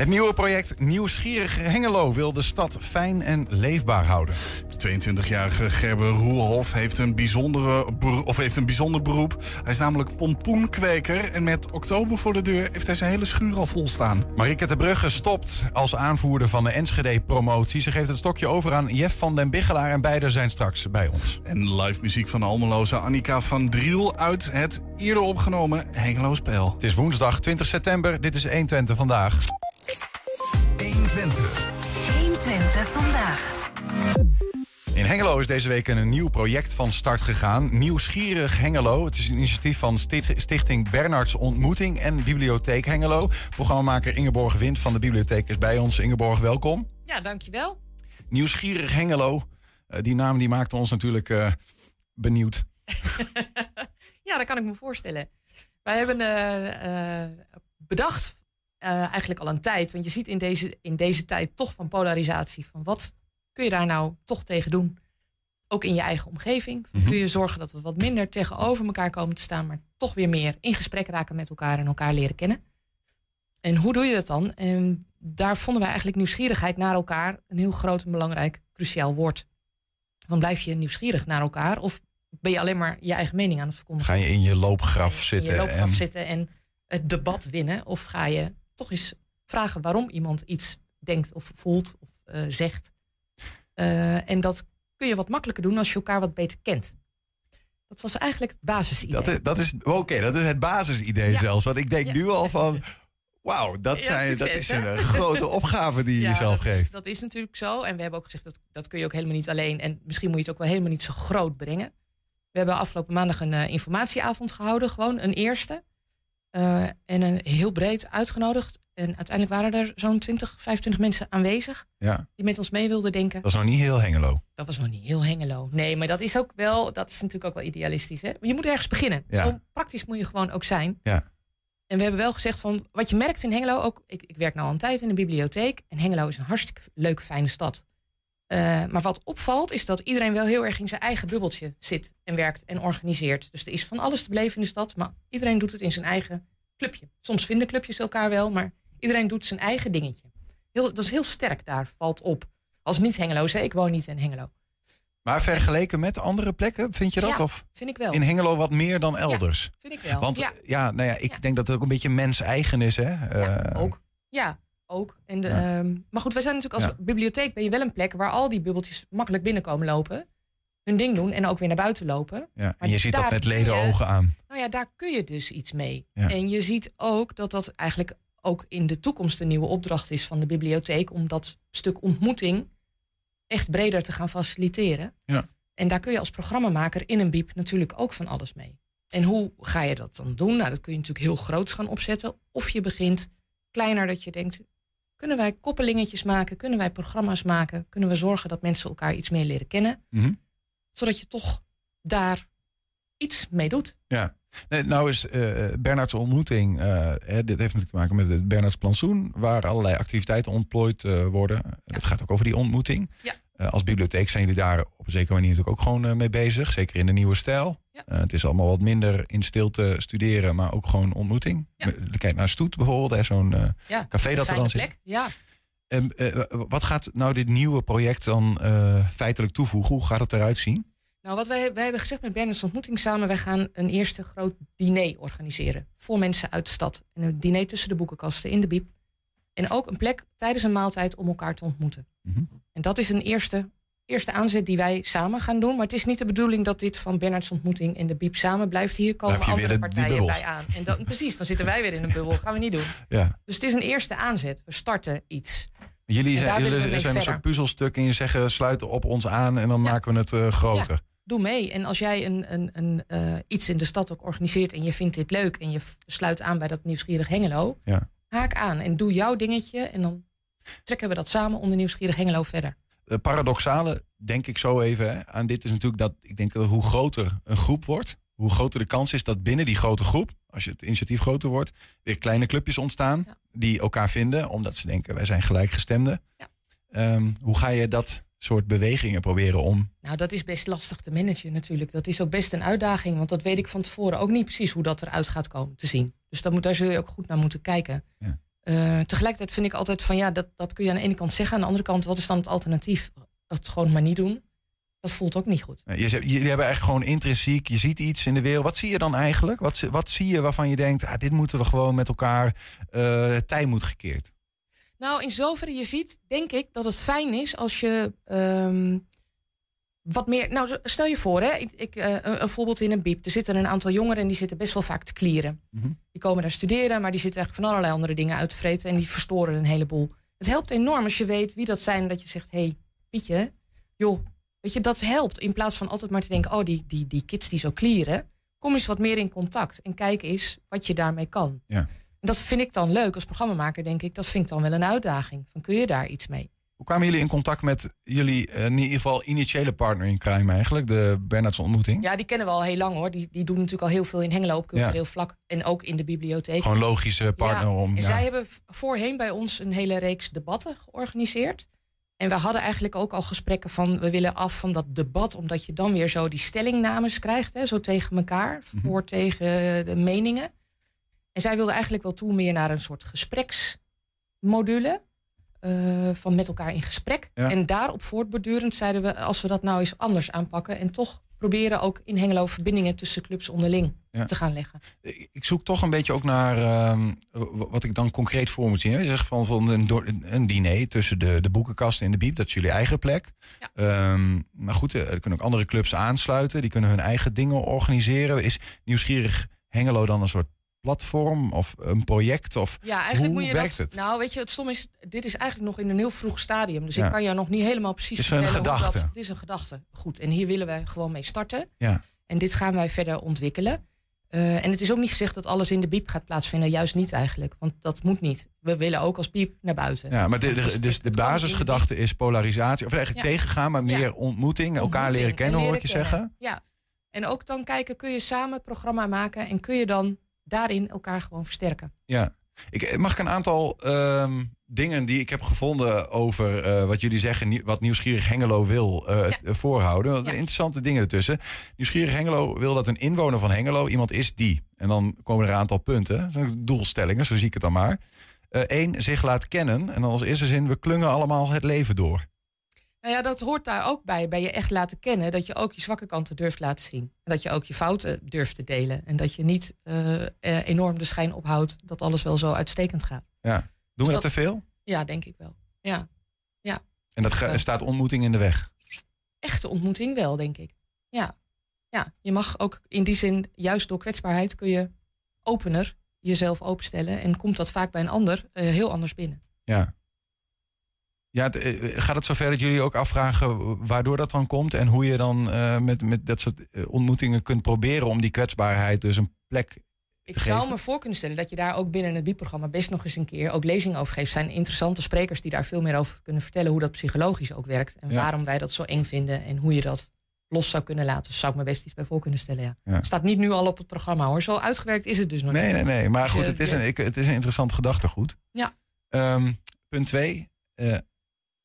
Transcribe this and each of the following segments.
Het nieuwe project Nieuwsgierig Hengelo wil de stad fijn en leefbaar houden. De 22-jarige Gerber Roelhof heeft een, bijzondere of heeft een bijzonder beroep. Hij is namelijk pompoenkweker en met oktober voor de deur heeft hij zijn hele schuur al vol staan. Marike de Brugge stopt als aanvoerder van de Enschede-promotie. Ze geeft het stokje over aan Jeff van den Biggelaar en beide zijn straks bij ons. En live muziek van de Almeloze Annika van Driel uit het eerder opgenomen Hengelo Spel. Het is woensdag 20 september. Dit is 120 vandaag. 120. 120 vandaag. In Hengelo is deze week een nieuw project van start gegaan. Nieuwsgierig Hengelo. Het is een initiatief van Stichting Bernards Ontmoeting en Bibliotheek Hengelo. Programmamaker Ingeborg Wind van de bibliotheek is bij ons. Ingeborg, welkom. Ja, dankjewel. Nieuwsgierig Hengelo. Uh, die naam die maakte ons natuurlijk uh, benieuwd. ja, dat kan ik me voorstellen. Wij hebben uh, bedacht eigenlijk al een tijd. Want je ziet in deze, in deze tijd toch van polarisatie. Van wat kun je daar nou toch tegen doen? Ook in je eigen omgeving. Mm -hmm. Kun je zorgen dat we wat minder tegenover elkaar komen te staan, maar toch weer meer in gesprek raken met elkaar en elkaar leren kennen. En hoe doe je dat dan? En daar vonden wij eigenlijk nieuwsgierigheid naar elkaar een heel groot en belangrijk, cruciaal woord. Dan blijf je nieuwsgierig naar elkaar of ben je alleen maar je eigen mening aan het verkondigen? Ga je in je loopgraf zitten? In je loopgraf en... zitten en het debat winnen? Of ga je toch eens vragen waarom iemand iets denkt of voelt of uh, zegt? Uh, en dat kun je wat makkelijker doen als je elkaar wat beter kent. Dat was eigenlijk het basisidee. Dat is, dat is oké, okay, dat is het basisidee ja. zelfs. Want ik denk ja. nu al van, wauw, dat, ja, dat is een grote opgave die je jezelf dat geeft. Is, dat is natuurlijk zo. En we hebben ook gezegd, dat, dat kun je ook helemaal niet alleen. En misschien moet je het ook wel helemaal niet zo groot brengen. We hebben afgelopen maandag een uh, informatieavond gehouden. Gewoon een eerste. Uh, en een heel breed uitgenodigd. En uiteindelijk waren er zo'n 20, 25 mensen aanwezig. Ja. Die met ons mee wilden denken. Dat was nog niet heel Hengelo. Dat was nog niet heel Hengelo. Nee, maar dat is ook wel, dat is natuurlijk ook wel idealistisch. Hè? Maar je moet ergens beginnen. Ja. Zo praktisch moet je gewoon ook zijn. Ja. En we hebben wel gezegd van, wat je merkt in Hengelo, ook, ik, ik werk nu al een tijd in de bibliotheek. En Hengelo is een hartstikke leuke, fijne stad. Uh, maar wat opvalt is dat iedereen wel heel erg in zijn eigen bubbeltje zit en werkt en organiseert. Dus er is van alles te beleven in de stad, maar iedereen doet het in zijn eigen clubje. Soms vinden clubjes elkaar wel, maar iedereen doet zijn eigen dingetje. Heel, dat is heel sterk daar, valt op. Als niet Hengelo, zei ik woon niet in Hengelo. Maar vergeleken met andere plekken, vind je dat? Ja, of vind ik wel. in Hengelo wat meer dan elders? Ja, vind ik wel. Want ja. ja, nou ja, ik denk dat het ook een beetje mens-eigen is, hè? Ja, Eh, ook. Ja, ook. En de, Ja. ehm, maar goed, wij zijn natuurlijk als Ja. bibliotheek ben je wel een plek waar al die bubbeltjes makkelijk binnenkomen lopen. Hun ding doen en ook weer naar buiten lopen. Ja. En Maar je ziet dat met kun je- ledenogen aan. Nou ja, daar kun je dus iets mee. En je ziet ook dat dat eigenlijk ook in de toekomst een nieuwe opdracht is van de bibliotheek. Om dat stuk ontmoeting echt breder te gaan faciliteren. Ja. En daar kun je als programmamaker in een biep natuurlijk ook van alles mee. En hoe ga je dat dan doen? Nou, dat kun je natuurlijk heel groots gaan opzetten. Of je begint kleiner dat je denkt... kunnen wij koppelingetjes maken? Kunnen wij programma's maken? Kunnen we zorgen dat mensen elkaar iets meer leren kennen? Mhm. Zodat je toch daar iets mee doet. Ja. Nee, nou is eh Bernards ontmoeting, eh, hè, dit heeft natuurlijk te maken met het Bernards plantsoen, waar allerlei activiteiten ontplooid eh, worden. Het gaat ook over die ontmoeting. Ja. Als bibliotheek zijn jullie daar op een zekere manier natuurlijk ook gewoon mee bezig, zeker in de nieuwe stijl. Eh, het is allemaal wat minder in stilte studeren, maar ook gewoon ontmoeting. Kijk naar Stoet bijvoorbeeld, zo'n eh, café dat er dan zit. plek. Ja. En, eh, wat gaat nou dit nieuwe project dan feitelijk toevoegen? Hoe gaat het eruit zien? Nou, wat wij, wij hebben gezegd met Bernards Ontmoeting samen, wij gaan een eerste groot diner organiseren voor mensen uit de stad. En een diner tussen de boekenkasten in de Biep. En ook een plek tijdens een maaltijd om elkaar te ontmoeten. Mhm. En dat is een eerste, eerste aanzet die wij samen gaan doen. Maar het is niet de bedoeling dat dit van Bernards Ontmoeting en de Biep samen blijft. Hier komen andere partijen bij aan. En dat, precies, dan zitten wij weer in een bubbel. gaan we niet doen. Ja. Dus het is een eerste aanzet. We starten iets. Jullie zijn, jullie zijn een verder. soort puzzelstuk en je zeggen sluiten op ons aan en dan Ja. maken we het eh, groter. doe mee. En als jij een, een, een, eh, iets in de stad ook organiseert en je vindt dit leuk en je sluit aan bij dat nieuwsgierig Hengelo, Ja. haak aan en doe jouw dingetje en dan trekken we dat samen onder nieuwsgierig Hengelo verder. Het paradoxale, denk ik zo even, hè, aan dit is natuurlijk dat ik denk dat hoe groter een groep wordt, hoe groter de kans is dat binnen die grote groep, als je het initiatief groter wordt, weer kleine clubjes ontstaan Ja. die elkaar vinden, omdat ze denken wij zijn gelijkgestemden. Ja. Ehm, hoe ga je dat soort bewegingen proberen om? Nou, dat is best lastig te managen natuurlijk. Dat is ook best een uitdaging, want dat weet ik van tevoren ook niet precies hoe dat eruit gaat komen te zien. Dus daar, moet, daar zul je ook goed naar moeten kijken. Ja. Eh, tegelijkertijd vind ik altijd van ja, dat, dat kun je aan de ene kant zeggen. Aan de andere kant, wat is dan het alternatief? Dat gewoon maar niet doen. Dat voelt ook niet goed. Je, jullie hebben echt gewoon intrinsiek, je ziet iets in de wereld. Wat zie je dan eigenlijk? Wat, wat zie je waarvan je denkt, ah, dit moeten we gewoon met elkaar uh, tijd moet gekeerd? Nou, in zoverre je ziet, denk ik dat het fijn is als je ehm, wat meer. Nou, stel je voor, hè, ik, ik, uh, een, voorbeeld in een biep. Er zitten een aantal jongeren en die zitten best wel vaak te klieren. Mhm. Die komen daar studeren, maar die zitten eigenlijk van allerlei andere dingen uit te vreten en die verstoren een heleboel. Het helpt enorm als je weet wie dat zijn, dat je zegt: hé, hey, Pietje, joh, weet je, dat helpt. In plaats van altijd maar te denken: oh, die, die, die kids die zo klieren. Kom eens wat meer in contact en kijk eens wat je daarmee kan. Ja. En dat vind ik dan leuk als programmamaker, denk ik. Dat vind ik dan wel een uitdaging. Van kun je daar iets mee? Hoe kwamen jullie in contact met jullie eh, in ieder geval initiële partner in crime eigenlijk, de Bernardse ontmoeting? Ja, die kennen we al heel lang hoor. Die, die doen natuurlijk al heel veel in Hengelo op cultureel vlak en ook in de bibliotheek. Gewoon logische partner om. En zij hebben voorheen bij ons een hele reeks debatten georganiseerd. En we hadden eigenlijk ook al gesprekken van we willen af van dat debat, omdat je dan weer zo die stellingnames krijgt, hè, zo tegen elkaar, mhm. voor tegen de meningen. En zij wilde eigenlijk wel toe meer naar een soort gespreksmodule. Uh, van met elkaar in gesprek. En daarop voortbordurend zeiden we, als we dat nou eens anders aanpakken en toch proberen ook in Hengelo verbindingen tussen clubs onderling te gaan leggen. Ik zoek toch een beetje ook naar uh, wat ik dan concreet voor moet zien. Je zegt van, van een, een diner tussen de, de boekenkasten en de biep, dat is jullie eigen plek. Ja. Um, maar goed, er kunnen ook andere clubs aansluiten, die kunnen hun eigen dingen organiseren. Is nieuwsgierig Hengelo dan een soort platform of een project? Of ja, eigenlijk hoe moet je werkt dat, het? Nou, weet je, het stom is, dit is eigenlijk nog in een heel vroeg stadium. Dus ik kan jou nog niet helemaal precies het is een gedachte. Dat, het is een gedachte. Goed, en hier willen wij gewoon mee starten. Ja. En dit gaan wij verder ontwikkelen. Uh, en het is ook niet gezegd dat alles in de biep gaat plaatsvinden. Juist niet eigenlijk. Want dat moet niet. We willen ook als biep naar buiten. Ja, maar de, de, dus de basisgedachte is polarisatie. Of eigenlijk tegengaan, maar meer ontmoeting. Elkaar leren kennen, hoor ik je zeggen. Ja. En ook dan kijken, kun je samen programma maken. En kun je dan daarin elkaar gewoon versterken. Ja. Ik, mag ik een aantal ehm, dingen die ik heb gevonden over uh, wat jullie zeggen, wat Nieuwsgierig Hengelo wil uh, voorhouden. Ja. Interessante dingen ertussen. Nieuwsgierig Hengelo wil dat een inwoner van Hengelo iemand is die. En dan komen er een aantal punten, doelstellingen, zo zie ik het dan maar. Eén, uh, zich laat kennen. En dan als eerste zin, we klungen allemaal het leven door. Nou ja, dat hoort daar ook bij. Bij je echt laten kennen. Dat je ook je zwakke kanten durft laten zien. En dat je ook je fouten durft te delen. En dat je niet uh, enorm de schijn ophoudt dat alles wel zo uitstekend gaat. Ja. Doen dus we dat, te veel? Ja, denk ik wel. Ja. ja. En dat uh, staat ontmoeting in de weg? Echte ontmoeting wel, denk ik. Ja. ja. Je mag ook in die zin, juist door kwetsbaarheid, kun je opener jezelf openstellen. En komt dat vaak bij een ander heel anders binnen. Ja. Ja, eh, gaat het zover dat jullie ook afvragen waardoor dat dan komt en hoe je dan uh, met, met dat soort eh, ontmoetingen kunt proberen om die kwetsbaarheid dus een plek ik zou me voor kunnen stellen dat je daar ook binnen het BIE-programma best nog eens een keer ook lezingen over geeft. Zijn interessante sprekers die daar veel meer over kunnen vertellen hoe dat psychologisch ook werkt. En waarom wij dat zo eng vinden en hoe je dat los zou kunnen laten. zou ik me best iets bij voor kunnen stellen. Ja. ja. Staat niet nu al op het programma hoor. Zo uitgewerkt is het dus nog nee, niet. Nee, nee, nee. Maar dus goed, het is, een, ik, het is een interessant gedachtegoed. Ja. Um, punt twee. Uh,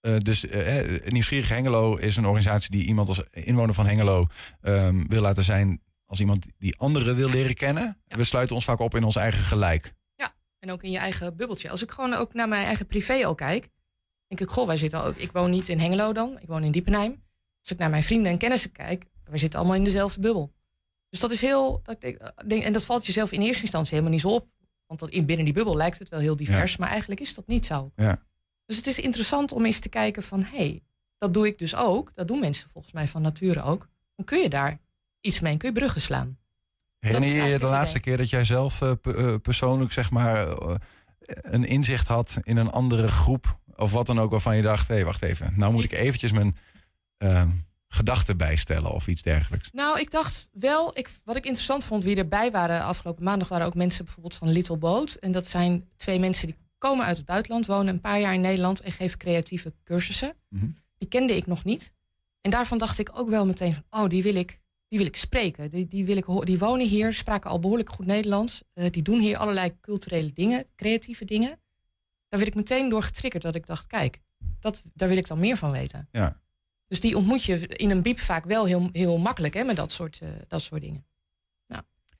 uh, dus uh, Nieuwsgierig Hengelo is een organisatie die iemand als inwoner van Hengelo um, wil laten zijn als iemand die anderen wil leren kennen. Ja. We sluiten ons vaak op in ons eigen gelijk. Ja, en ook in je eigen bubbeltje. Als ik gewoon ook naar mijn eigen privé al kijk, denk ik, goh, wij zitten ook. Ik woon niet in Hengelo dan, ik woon in Diepenheim. Als ik naar mijn vrienden en kennissen kijk, wij zitten allemaal in dezelfde bubbel. Dus dat is heel, dat denk, en dat valt jezelf in eerste instantie helemaal niet zo op. Want dat in binnen die bubbel lijkt het wel heel divers, ja. maar eigenlijk is dat niet zo. Ja. Dus het is interessant om eens te kijken van... hé, hey, dat doe ik dus ook. Dat doen mensen volgens mij van nature ook. Dan kun je daar iets mee, kun je bruggen slaan. Herinner je je de laatste keer dat jij zelf uh, persoonlijk zeg maar... Uh, een inzicht had in een andere groep... of wat dan ook waarvan je dacht... hé, hey, wacht even, nou moet ik eventjes mijn ehm, gedachten bijstellen of iets dergelijks? Nou, ik dacht wel, ik, wat ik interessant vond, wie erbij waren afgelopen maandag, waren ook mensen bijvoorbeeld van Little Boat. En dat zijn twee mensen die komen uit het buitenland, wonen een paar jaar in Nederland en geven creatieve cursussen. Mhm. Die kende ik nog niet. En daarvan dacht ik ook wel meteen van, oh, die wil ik, die wil ik spreken. Die, die, wil ik, die wonen hier, spraken al behoorlijk goed Nederlands. Uh, die doen hier allerlei culturele dingen, creatieve dingen. Daar werd ik meteen door getriggerd dat ik dacht, kijk, dat, daar wil ik dan meer van weten. Ja. Dus die ontmoet je in een biep vaak wel heel, heel makkelijk hè, met dat soort, uh, dat soort dingen.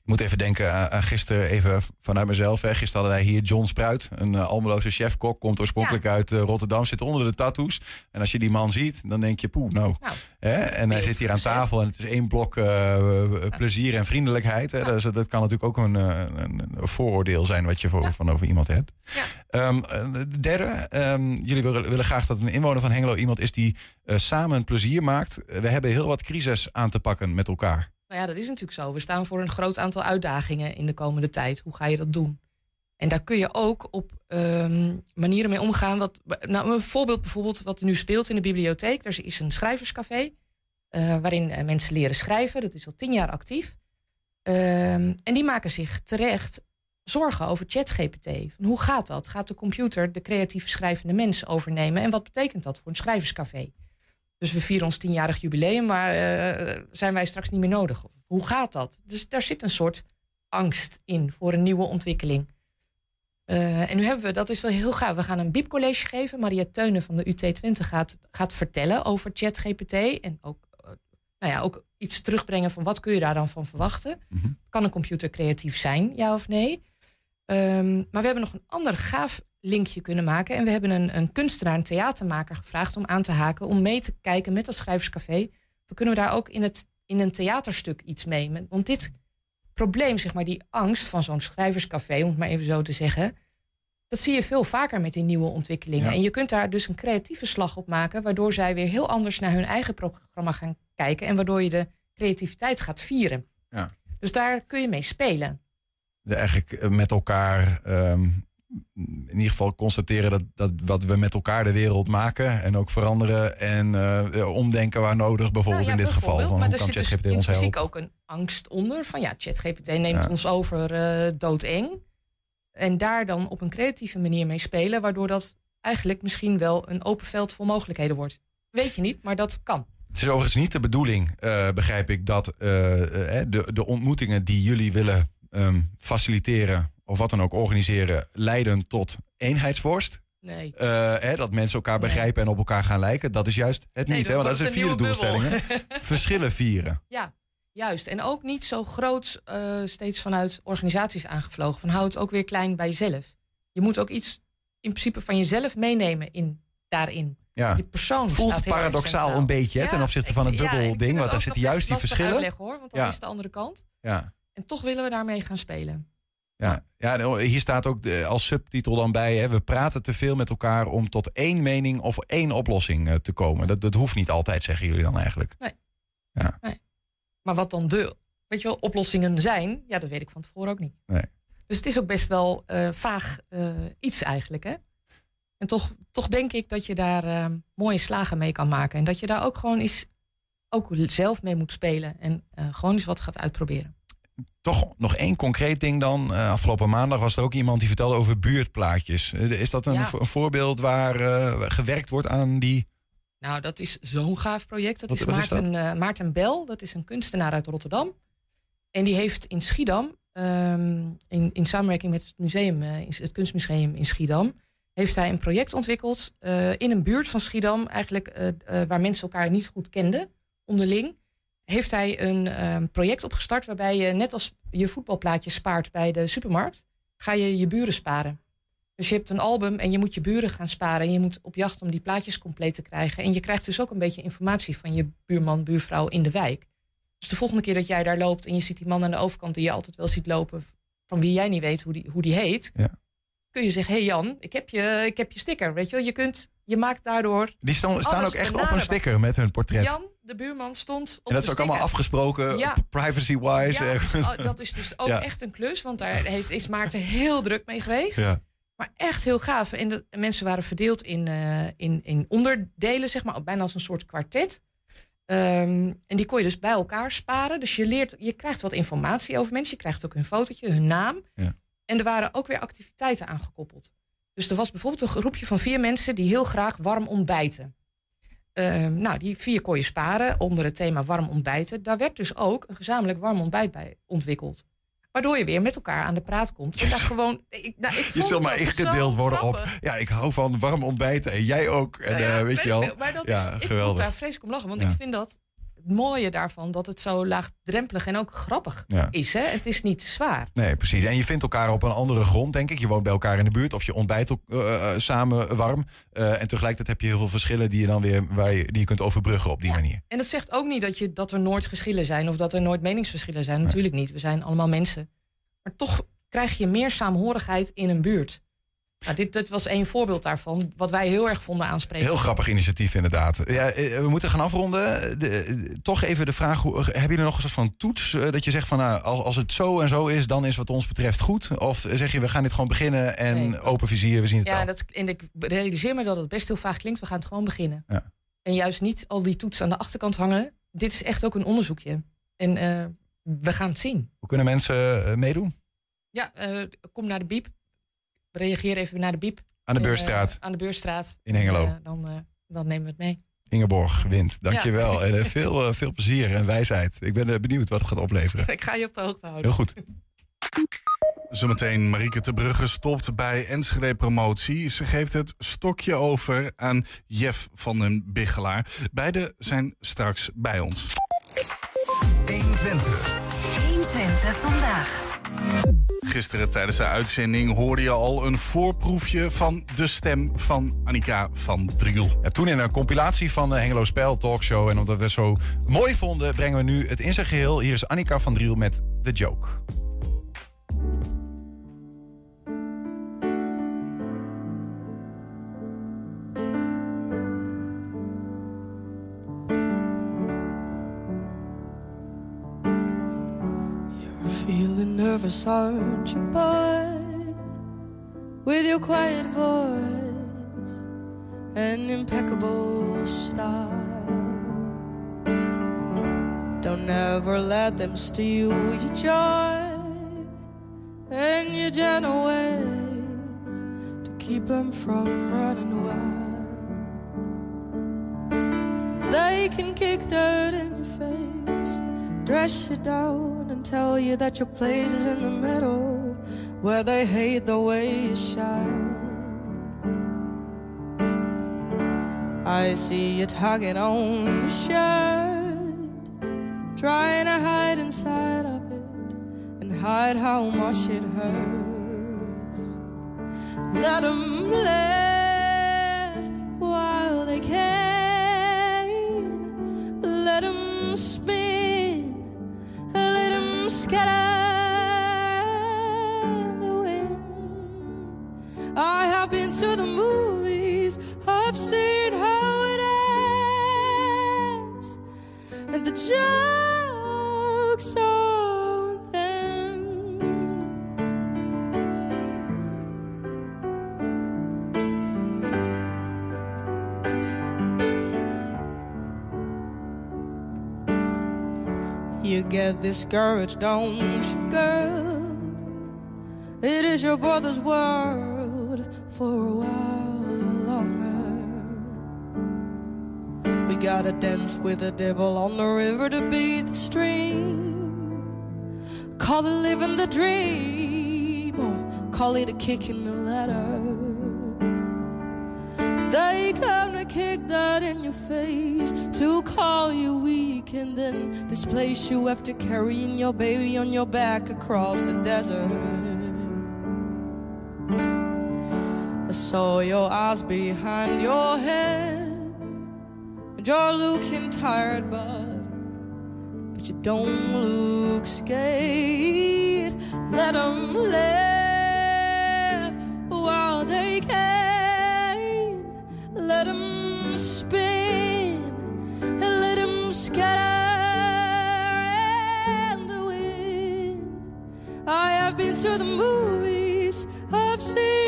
Ik moet even denken aan, aan gisteren, even vanuit mezelf. Hè. Gisteren hadden wij hier John Spruit, een uh, Almeloze chefkok. Komt oorspronkelijk uit uh, Rotterdam, zit onder de tattoos. En als je die man ziet, dan denk je, poeh, nou. Nou, Hè? En hij zit hier aan tafel en het is één blok eh, plezier en vriendelijkheid. Hè? Ja. Dus dat kan natuurlijk ook een, eh, een, een vooroordeel zijn wat je voor, van over iemand hebt. Ja. Ehm, eh, de derde, ehm, jullie willen, willen graag dat een inwoner van Hengelo iemand is die eh, samen plezier maakt. We hebben heel wat crisis aan te pakken met elkaar. Nou ja, dat is natuurlijk zo. We staan voor een groot aantal uitdagingen in de komende tijd. Hoe ga je dat doen? En daar kun je ook op ehm, manieren mee omgaan. Wat, nou, een voorbeeld bijvoorbeeld wat er nu speelt in de bibliotheek. Er is een schrijverscafé eh, waarin eh, mensen leren schrijven. Dat is al tien jaar actief. Ehm, en die maken zich terecht zorgen over ChatGPT. Hoe gaat dat? Gaat de computer de creatieve schrijvende mens overnemen? En wat betekent dat voor een schrijverscafé? Dus we vieren ons tienjarig jubileum, maar eh, zijn wij straks niet meer nodig? Of hoe gaat dat? Dus daar zit een soort angst in voor een nieuwe ontwikkeling. Eh, en nu hebben we, dat is wel heel gaaf. We gaan een biepcollege geven. Maria Teunen van de UT 20 gaat, gaat vertellen over ChatGPT. En ook, eh, nou ja, ook iets terugbrengen van wat kun je daar dan van verwachten. Mhm. Kan een computer creatief zijn, ja of nee? Ehm, maar we hebben nog een ander gaaf linkje kunnen maken. En we hebben een, een kunstenaar, een theatermaker gevraagd om aan te haken. Om mee te kijken met dat schrijverscafé. We kunnen we daar ook in, het, in een theaterstuk iets mee. Want dit probleem, zeg maar, die angst van zo'n schrijverscafé, om het maar even zo te zeggen. Dat zie je veel vaker met die nieuwe ontwikkelingen. Ja. En je kunt daar dus een creatieve slag op maken, waardoor zij weer heel anders naar hun eigen programma gaan kijken. En waardoor je de creativiteit gaat vieren. Ja. Dus daar kun je mee spelen. De, eigenlijk eh, met elkaar, ehm, in ieder geval constateren dat, dat wat we met elkaar de wereld maken en ook veranderen. En eh, omdenken waar nodig, bijvoorbeeld Nou ja, in dit geval. Van, maar hoe er kan dus ChatGPT ons helpen? ook een angst onder. Van ja, ChatGPT neemt Ja. ons over eh doodeng. En daar dan op een creatieve manier mee spelen. Waardoor dat eigenlijk misschien wel een open veld voor mogelijkheden wordt. Weet je niet, maar dat kan. Het is overigens niet de bedoeling, eh, begrijp ik, dat de, de ontmoetingen die jullie willen ehm, faciliteren of wat dan ook organiseren, leiden tot eenheidsworst. Nee. Eh, hè, dat mensen elkaar Nee. begrijpen en op elkaar gaan lijken. Dat is juist het Nee, niet. Hè? Want dat is een wordt vierde doelstelling. Verschillen vieren. Ja, juist. En ook niet zo groot eh, steeds vanuit organisaties aangevlogen. Van hou het ook weer klein bij jezelf. Je moet ook iets in principe van jezelf meenemen in, daarin. Ja. Je persoon Voelt paradoxaal een beetje hè, ten opzichte van het ja, dubbel ding. Want daar zitten juist die verschillen. uitleggen, hoor, want dat Ja. is de andere kant. Ja. En toch willen we daarmee gaan spelen. Ja, ja, nou, hier staat ook als subtitel dan bij: hè, we praten te veel met elkaar om tot één mening of één oplossing eh, te komen. Dat, dat hoeft niet altijd, zeggen jullie dan eigenlijk. Maar wat dan de weet je wel, oplossingen zijn, ja, dat weet ik van tevoren ook niet. Nee. Dus het is ook best wel eh, vaag eh, iets eigenlijk. Hè? En toch, toch denk ik dat je daar mooie slagen mee kan maken. En dat je daar ook gewoon eens ook zelf mee moet spelen. En gewoon eens wat gaat uitproberen. Toch nog één concreet ding dan. Eh, afgelopen maandag was er ook iemand die vertelde over buurtplaatjes. Eh, Is dat een, Ja. vo- een voorbeeld waar eh, gewerkt wordt aan die. Nou, dat is zo'n gaaf project. Dat Wat- is Maarten, Maarten Bel. Dat is een kunstenaar uit Rotterdam. En die heeft in Schiedam, ehm, in, in samenwerking met het, museum, het kunstmuseum in Schiedam, heeft hij een project ontwikkeld in een buurt van Schiedam, eigenlijk waar mensen elkaar niet goed kenden, onderling. Heeft hij een ehm, project opgestart waarbij je net als je voetbalplaatjes spaart bij de supermarkt, ga je je buren sparen. Dus je hebt een album en je moet je buren gaan sparen. En je moet op jacht om die plaatjes compleet te krijgen. En je krijgt dus ook een beetje informatie van je buurman, buurvrouw in de wijk. Dus de volgende keer dat jij daar loopt en je ziet die man aan de overkant die je altijd wel ziet lopen, van wie jij niet weet hoe die, hoe die heet, Ja. Kun je zeggen: Hé hey Jan, ik heb, je, ik heb je sticker. Weet je wel, je, kunt, je maakt daardoor. Die staan, staan ook echt op een sticker met hun portret. Jan, de buurman, stond op en dat is ook allemaal afgesproken, Ja. privacy-wise. Ja, oh, dat is dus ook Ja. echt een klus, want daar heeft, is Maarten heel druk mee geweest. ja. Maar echt heel gaaf. En de en mensen waren verdeeld in, eh, in, in onderdelen, zeg maar, bijna als een soort kwartet. Ehm, en die kon je dus bij elkaar sparen. Dus je, leert, je krijgt wat informatie over mensen. Je krijgt ook hun fotootje, hun naam. Ja. En er waren ook weer activiteiten aangekoppeld. Dus er was bijvoorbeeld een groepje van vier mensen die heel graag warm ontbijten. Ehm, nou, die vier kon je sparen onder het thema warm ontbijten. Daar werd dus ook een gezamenlijk warm ontbijt bij ontwikkeld. Waardoor je weer met elkaar aan de praat komt. En daar gewoon. Ik, nou, ik Je zult maar ingedeeld worden op. Ja, ik hou van warm ontbijten en jij ook. En Nou ja, eh, weet je wel. Maar dat Ja, is, ik geweldig. moet daar vreselijk om lachen. Want Ja. ik vind dat mooie daarvan dat het zo laagdrempelig en ook grappig Ja. is. Hè? Het is niet zwaar. Nee, precies. En je vindt elkaar op een andere grond, denk ik. Je woont bij elkaar in de buurt of je ontbijt ook, eh, eh, samen warm. Eh, en tegelijkertijd heb je heel veel verschillen die je dan weer waar je, die je kunt overbruggen op die Ja. manier. En dat zegt ook niet dat, je, dat er nooit geschillen zijn of dat er nooit meningsverschillen zijn. Natuurlijk niet. We zijn allemaal mensen. Maar toch krijg je meer saamhorigheid in een buurt. Nou, dit, dit was één voorbeeld daarvan, wat wij heel erg vonden aanspreken. Heel grappig initiatief inderdaad. Ja, eh, we moeten gaan afronden. De, eh, toch even de vraag, hoe, hebben jullie nog een soort van toets? eh, dat je zegt van nou, als als het zo en zo is, dan is wat ons betreft goed? Of zeg je, we gaan dit gewoon beginnen en Nee. open vizier, we zien het Ja, wel. dat, en ik realiseer me dat het best heel vaag klinkt. We gaan het gewoon beginnen. Ja. En juist niet al die toetsen aan de achterkant hangen. Dit is echt ook een onderzoekje. En eh, we gaan het zien. Hoe kunnen mensen eh, meedoen? Ja, eh, kom naar de biep. Reageer even naar de biep. Aan de En, Beurstraat eh, aan de Beurstraat. in Hengelo. En, eh, dan, eh, dan nemen we het mee. Ingeborg wint. Dankjewel. En eh, veel, eh, veel plezier en wijsheid. Ik ben eh, benieuwd wat het gaat opleveren. Ik ga je op de hoogte houden. Heel goed. Zometeen Marieke te Brugge stopt bij Enschede Promotie. Ze geeft het stokje over aan Jeff van den Biggelaar. Beiden zijn straks bij ons. 120 vandaag. Gisteren tijdens de uitzending hoorde je al een voorproefje van de stem van Annika van Driel. Ja, toen in een compilatie van de Hengelo Spel Talkshow. En omdat we het zo mooi vonden, brengen we nu het in zijn geheel. Hier is Annika van Driel met The Joke. Nervous, aren't you, boy? With your quiet voice and impeccable style. Don't ever let them steal your joy and your gentle ways to keep them from running wild. They can kick dirt in your face, dress you down, and tell you that your place is in the middle, where they hate the way you shine. I see you tugging on your shirt, trying to hide inside of it, and hide how much it hurts. Let them laugh scatter in the wind. I have been to the movies. I've seen how it ends. And the joke's get discouraged, don't you, girl? It is your brother's world for a while longer. We gotta dance with the devil on the river to beat the stream. Call it living the dream, or call it a kick in the ladder. They come to kick that in your face to call you weak and then this place you have after carrying your baby on your back across the desert. I saw your eyes behind your head and you're looking tired, but but you don't look scared. Let them laugh while they can. Let them spin I have been to the movies, I've seen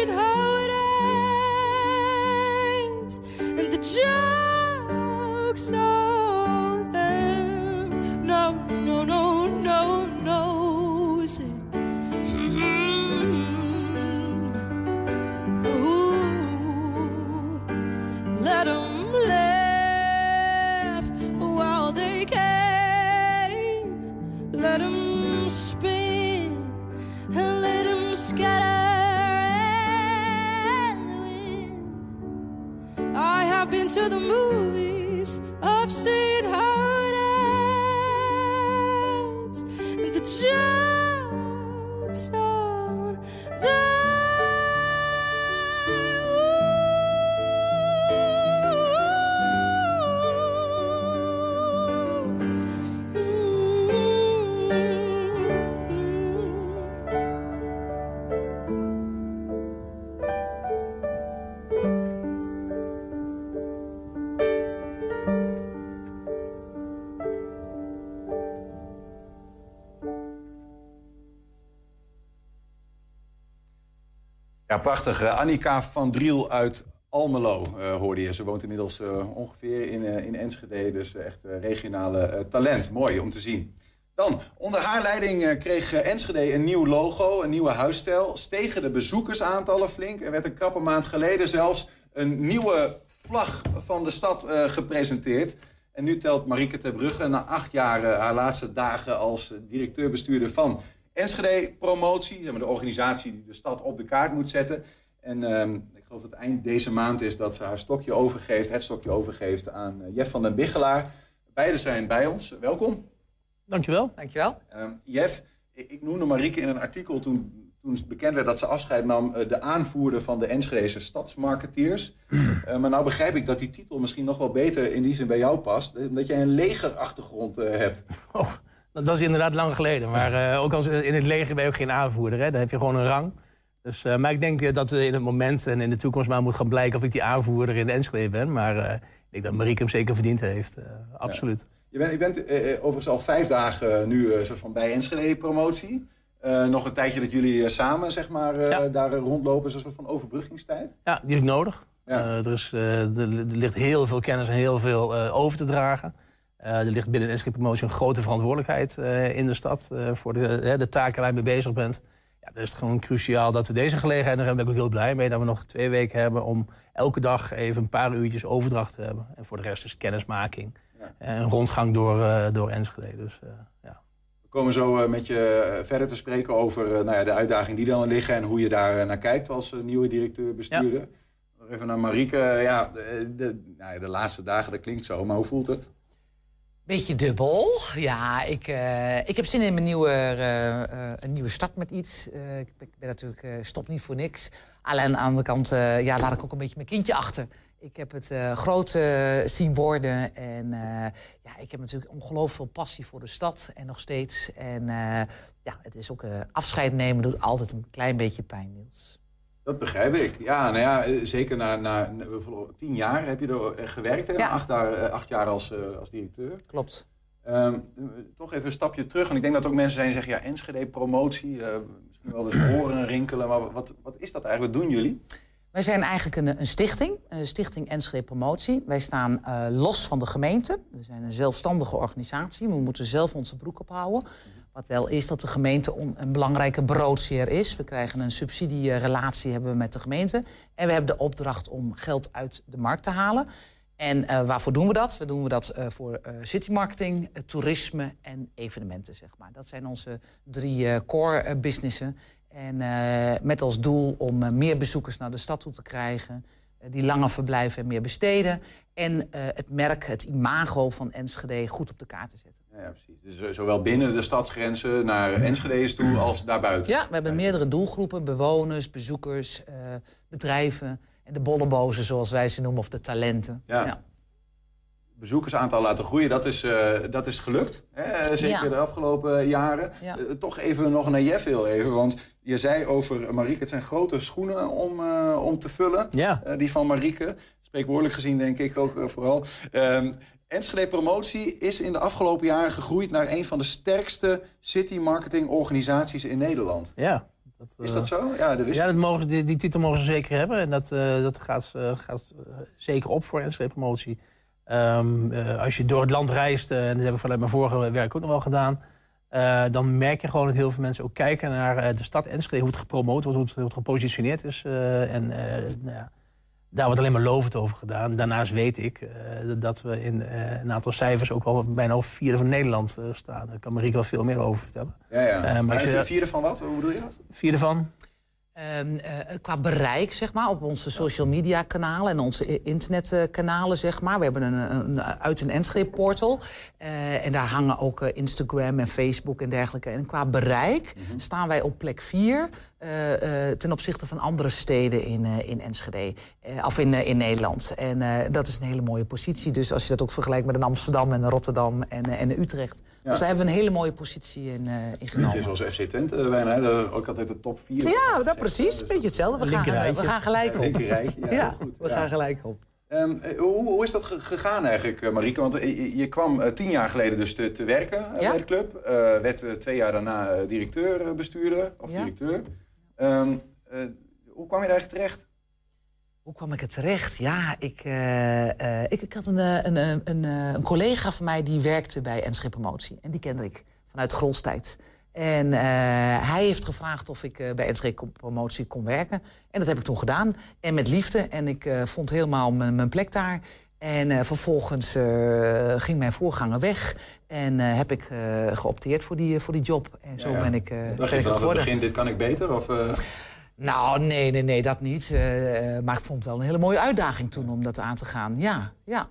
the movies, Ja, prachtig. Annika van Driel uit Almelo eh, hoorde je. Ze woont inmiddels eh, ongeveer in, eh, in Enschede. Dus echt regionale talent. Mooi om te zien. Dan, onder haar leiding kreeg Enschede een nieuw logo, een nieuwe huisstijl. Stegen de bezoekersaantallen flink. Er werd een krappe maand geleden zelfs een nieuwe vlag van de stad gepresenteerd. En nu telt Marieke ter Brugge na acht jaar haar laatste dagen als directeur-bestuurder van Enschede Promotie. zeg maar, De organisatie die de stad op de kaart moet zetten. En ehm, ik geloof dat eind deze maand is dat ze haar stokje overgeeft, het stokje overgeeft aan eh, Jeff van den Biggelaar. Beiden zijn bij ons. Welkom. Dankjewel. Dankjewel. Ehm Jeff, ik, ik noemde Marieke in een artikel toen, toen bekend werd dat ze afscheid nam, eh, de aanvoerder van de Enschedese stadsmarketeers. Eh, maar nou begrijp ik dat die titel misschien nog wel beter in die zin bij jou past, omdat jij een legerachtergrond eh, hebt. Oh, dat is inderdaad lang geleden. Maar eh, ook als in het leger ben je ook geen aanvoerder. Hè? Dan heb je gewoon een rang. Dus, eh, maar ik denk eh, dat eh, in het moment en in de toekomst maar moet gaan blijken of ik die aanvoerder in de Enschede ben. Maar eh, ik denk dat Marieke hem zeker verdiend heeft. eh, absoluut. Je bent, je bent eh, eh, overigens al vijf dagen nu eh, soort van bij Enschede promotie. Eh, nog een tijdje dat jullie eh, samen zeg maar, eh, Ja. daar eh, rondlopen, zo'n soort van overbruggingstijd. Ja, die is nodig. Ja. Eh, er, is, eh, er, ligt heel veel kennis en heel veel eh, over te dragen. Eh, er ligt binnen de Enschede Promotie een grote verantwoordelijkheid eh, in de stad... eh, voor de, de taken waar je mee bezig bent. Ja, dan is het gewoon cruciaal dat we deze gelegenheid nog hebben. Daar ben ik ook heel blij mee dat we nog twee weken hebben... om elke dag even een paar uurtjes overdracht te hebben. En voor de rest is kennismaking. En een rondgang door, door Enschede. Dus, ja. We komen zo met je verder te spreken over nou ja, de uitdagingen die dan liggen en hoe je daar naar kijkt als nieuwe directeur-bestuurder. Even naar Marieke. Ja, de, de, nou ja, de laatste dagen, dat klinkt zo, maar hoe voelt het? Beetje dubbel. Ja, ik, eh, ik heb zin in mijn nieuwe, eh, eh, een nieuwe start met iets. Ik, ben- natuurlijk stop niet voor niks. Alleen aan de andere kant ja, laat ik ook een beetje mijn kindje achter. Ik heb het groot zien worden. En ja, ik heb natuurlijk ongelooflijk veel passie voor de stad. En nog steeds. En ja, het is ook afscheid nemen doet altijd een klein beetje pijn, Niels. Dat begrijp ik. Ja, nou ja, eh, zeker na, na tien jaar heb je er gewerkt, hè? Ja. Acht, jaar, eh, acht jaar als, eh, als directeur. Klopt. Ehm, eh, toch even een stapje terug. Want ik denk dat ook mensen zijn die zeggen, ja, Enschede-promotie. eh, misschien wel eens horen rinkelen. Maar wat, wat is dat eigenlijk? Wat doen jullie? Wij zijn eigenlijk een, een stichting, een stichting Enschede Promotie. Wij staan eh, los van de gemeente. We zijn een zelfstandige organisatie. We moeten zelf onze broek ophouden. Wat wel is dat de gemeente een belangrijke broodseer is. We krijgen een subsidierelatie hebben we met de gemeente. En we hebben de opdracht om geld uit de markt te halen. En eh, waarvoor doen we dat? We doen we dat eh, voor eh citymarketing, eh, toerisme en evenementen, zeg maar. Dat zijn onze drie eh, core eh, businessen. En eh, met als doel om eh, meer bezoekers naar de stad toe te krijgen. eh, die langer verblijven en meer besteden. En het merk, het imago van Enschede goed op de kaart te zetten. Ja, ja, precies. Dus zowel binnen de stadsgrenzen naar Enschede toe als daarbuiten. Ja, we hebben meerdere doelgroepen. Bewoners, bezoekers, bedrijven. En de bollebozen, zoals wij ze noemen, of de talenten. Ja. Bezoekersaantal laten groeien. Dat is, eh, dat is gelukt. Hè? Zeker Ja. de afgelopen jaren. Ja. Eh, toch even nog naar Jeff heel even. Want je zei over Marieke, het zijn grote schoenen om, eh, om te vullen. Ja. Eh, die van Marieke. Spreekwoordelijk gezien denk ik ook eh, vooral. Ehm Enschede Promotie is in de afgelopen jaren gegroeid naar een van de sterkste city marketing organisaties in Nederland. Ja. Dat, Is eh, dat zo? Ja, dat wist Ja, dat mogen, die, die titel mogen ze zeker hebben. En dat, eh, dat gaat, eh, gaat eh, zeker op voor Enschede Promotie. Ehm, eh, als je door het land reist, eh, en dat heb ik vanuit mijn vorige werk ook nog wel gedaan... eh, dan merk je gewoon dat heel veel mensen ook kijken naar de stad Enschede... hoe het gepromoot wordt, hoe het, hoe het gepositioneerd is. en nou ja, daar wordt alleen maar lovend over gedaan. Daarnaast weet ik dat we in een aantal cijfers... ook wel bijna al vierde van Nederland staan. Daar kan Marieke wel veel meer over vertellen. Ja, ja. Maar maar als je- vierde van wat? Hoe bedoel je dat? Vierde van? Ehm, eh, qua bereik, zeg maar, op onze social media kanalen en onze internetkanalen, zeg maar. We hebben een, een uit een Enschede portal. Eh, en daar hangen ook eh, Instagram en Facebook en dergelijke. En qua bereik staan wij op plek 4 ten opzichte van andere steden in, eh, in Enschede. eh, of in, eh, in Nederland. En eh, dat is een hele mooie positie. Dus als je dat ook vergelijkt met een Amsterdam en een Rotterdam en, eh, en een Utrecht. Dus daar hebben we een hele mooie positie in, eh in genomen. zoals FC Twente, eh, bijna. Ook altijd de top 4. Ja, dat precies. Beetje hetzelfde. We Een gaan, we gaan gelijk op. Ja, goed. we Ja. gaan gelijk op. Ehm, eh, hoe, hoe is dat ge- gegaan eigenlijk, eh, Marieke? Want eh, je, je kwam eh, tien jaar geleden dus te, te werken eh, Ja. bij de club. Eh, werd eh, twee jaar daarna eh, directeur-bestuurder of Ja. directeur. Ehm, eh, hoe kwam je daar terecht? Hoe kwam ik er terecht? Ja, ik, eh, eh, ik, ik had een, een, een, een, collega van mij die werkte bij Enschede Promotie. En die kende ik vanuit Grolstijd. En hij heeft gevraagd of ik bij Enschede Promotie kon werken. En dat heb ik toen gedaan. En met liefde. En ik vond helemaal mijn plek daar. En eh, vervolgens eh, ging mijn voorganger weg. En eh, heb ik geopteerd voor die, voor die job. En zo Ja, ja. ben ik, Dacht je het vanaf het geworden. begin, dit kan ik beter? Of, Nou, nee, nee, nee, dat niet. Maar ik vond het wel een hele mooie uitdaging toen om dat aan te gaan. Ja, ja.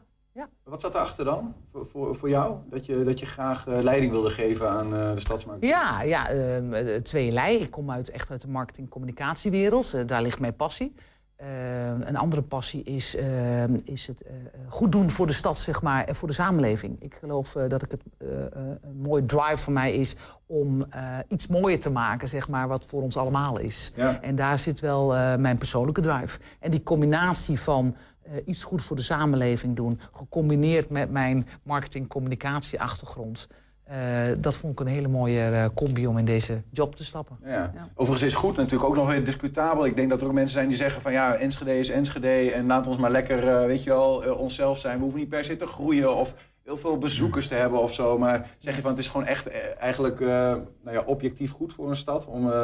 Wat zat erachter dan voor, voor, voor jou? Dat je, dat je graag leiding wilde geven aan de stadsmarkt? Ja, ja eh, tweelei. Ik kom uit, echt uit de marketing-communicatiewereld. Daar ligt mijn passie. Ehm, een andere passie is, ehm, is het eh, goed doen voor de stad, zeg maar, en voor de samenleving. Ik geloof eh, dat ik het eh, eh, een mooi drive voor mij is om eh, iets mooier te maken, zeg maar, wat voor ons allemaal is. Ja. En daar zit wel eh, mijn persoonlijke drive. En die combinatie van eh, iets goed voor de samenleving doen, gecombineerd met mijn marketing-communicatie-achtergrond. Eh, dat vond ik een hele mooie eh, combi om in deze job te stappen. Ja. Ja. Overigens is goed natuurlijk ook nog weer discutabel. Ik denk dat er ook mensen zijn die zeggen van ja, Enschede is Enschede en laat ons maar lekker, eh, weet je wel, onszelf zijn. We hoeven niet per se te groeien of heel veel bezoekers te hebben of zo. Maar zeg je van het is gewoon echt eigenlijk eh, nou ja, objectief goed voor een stad om eh,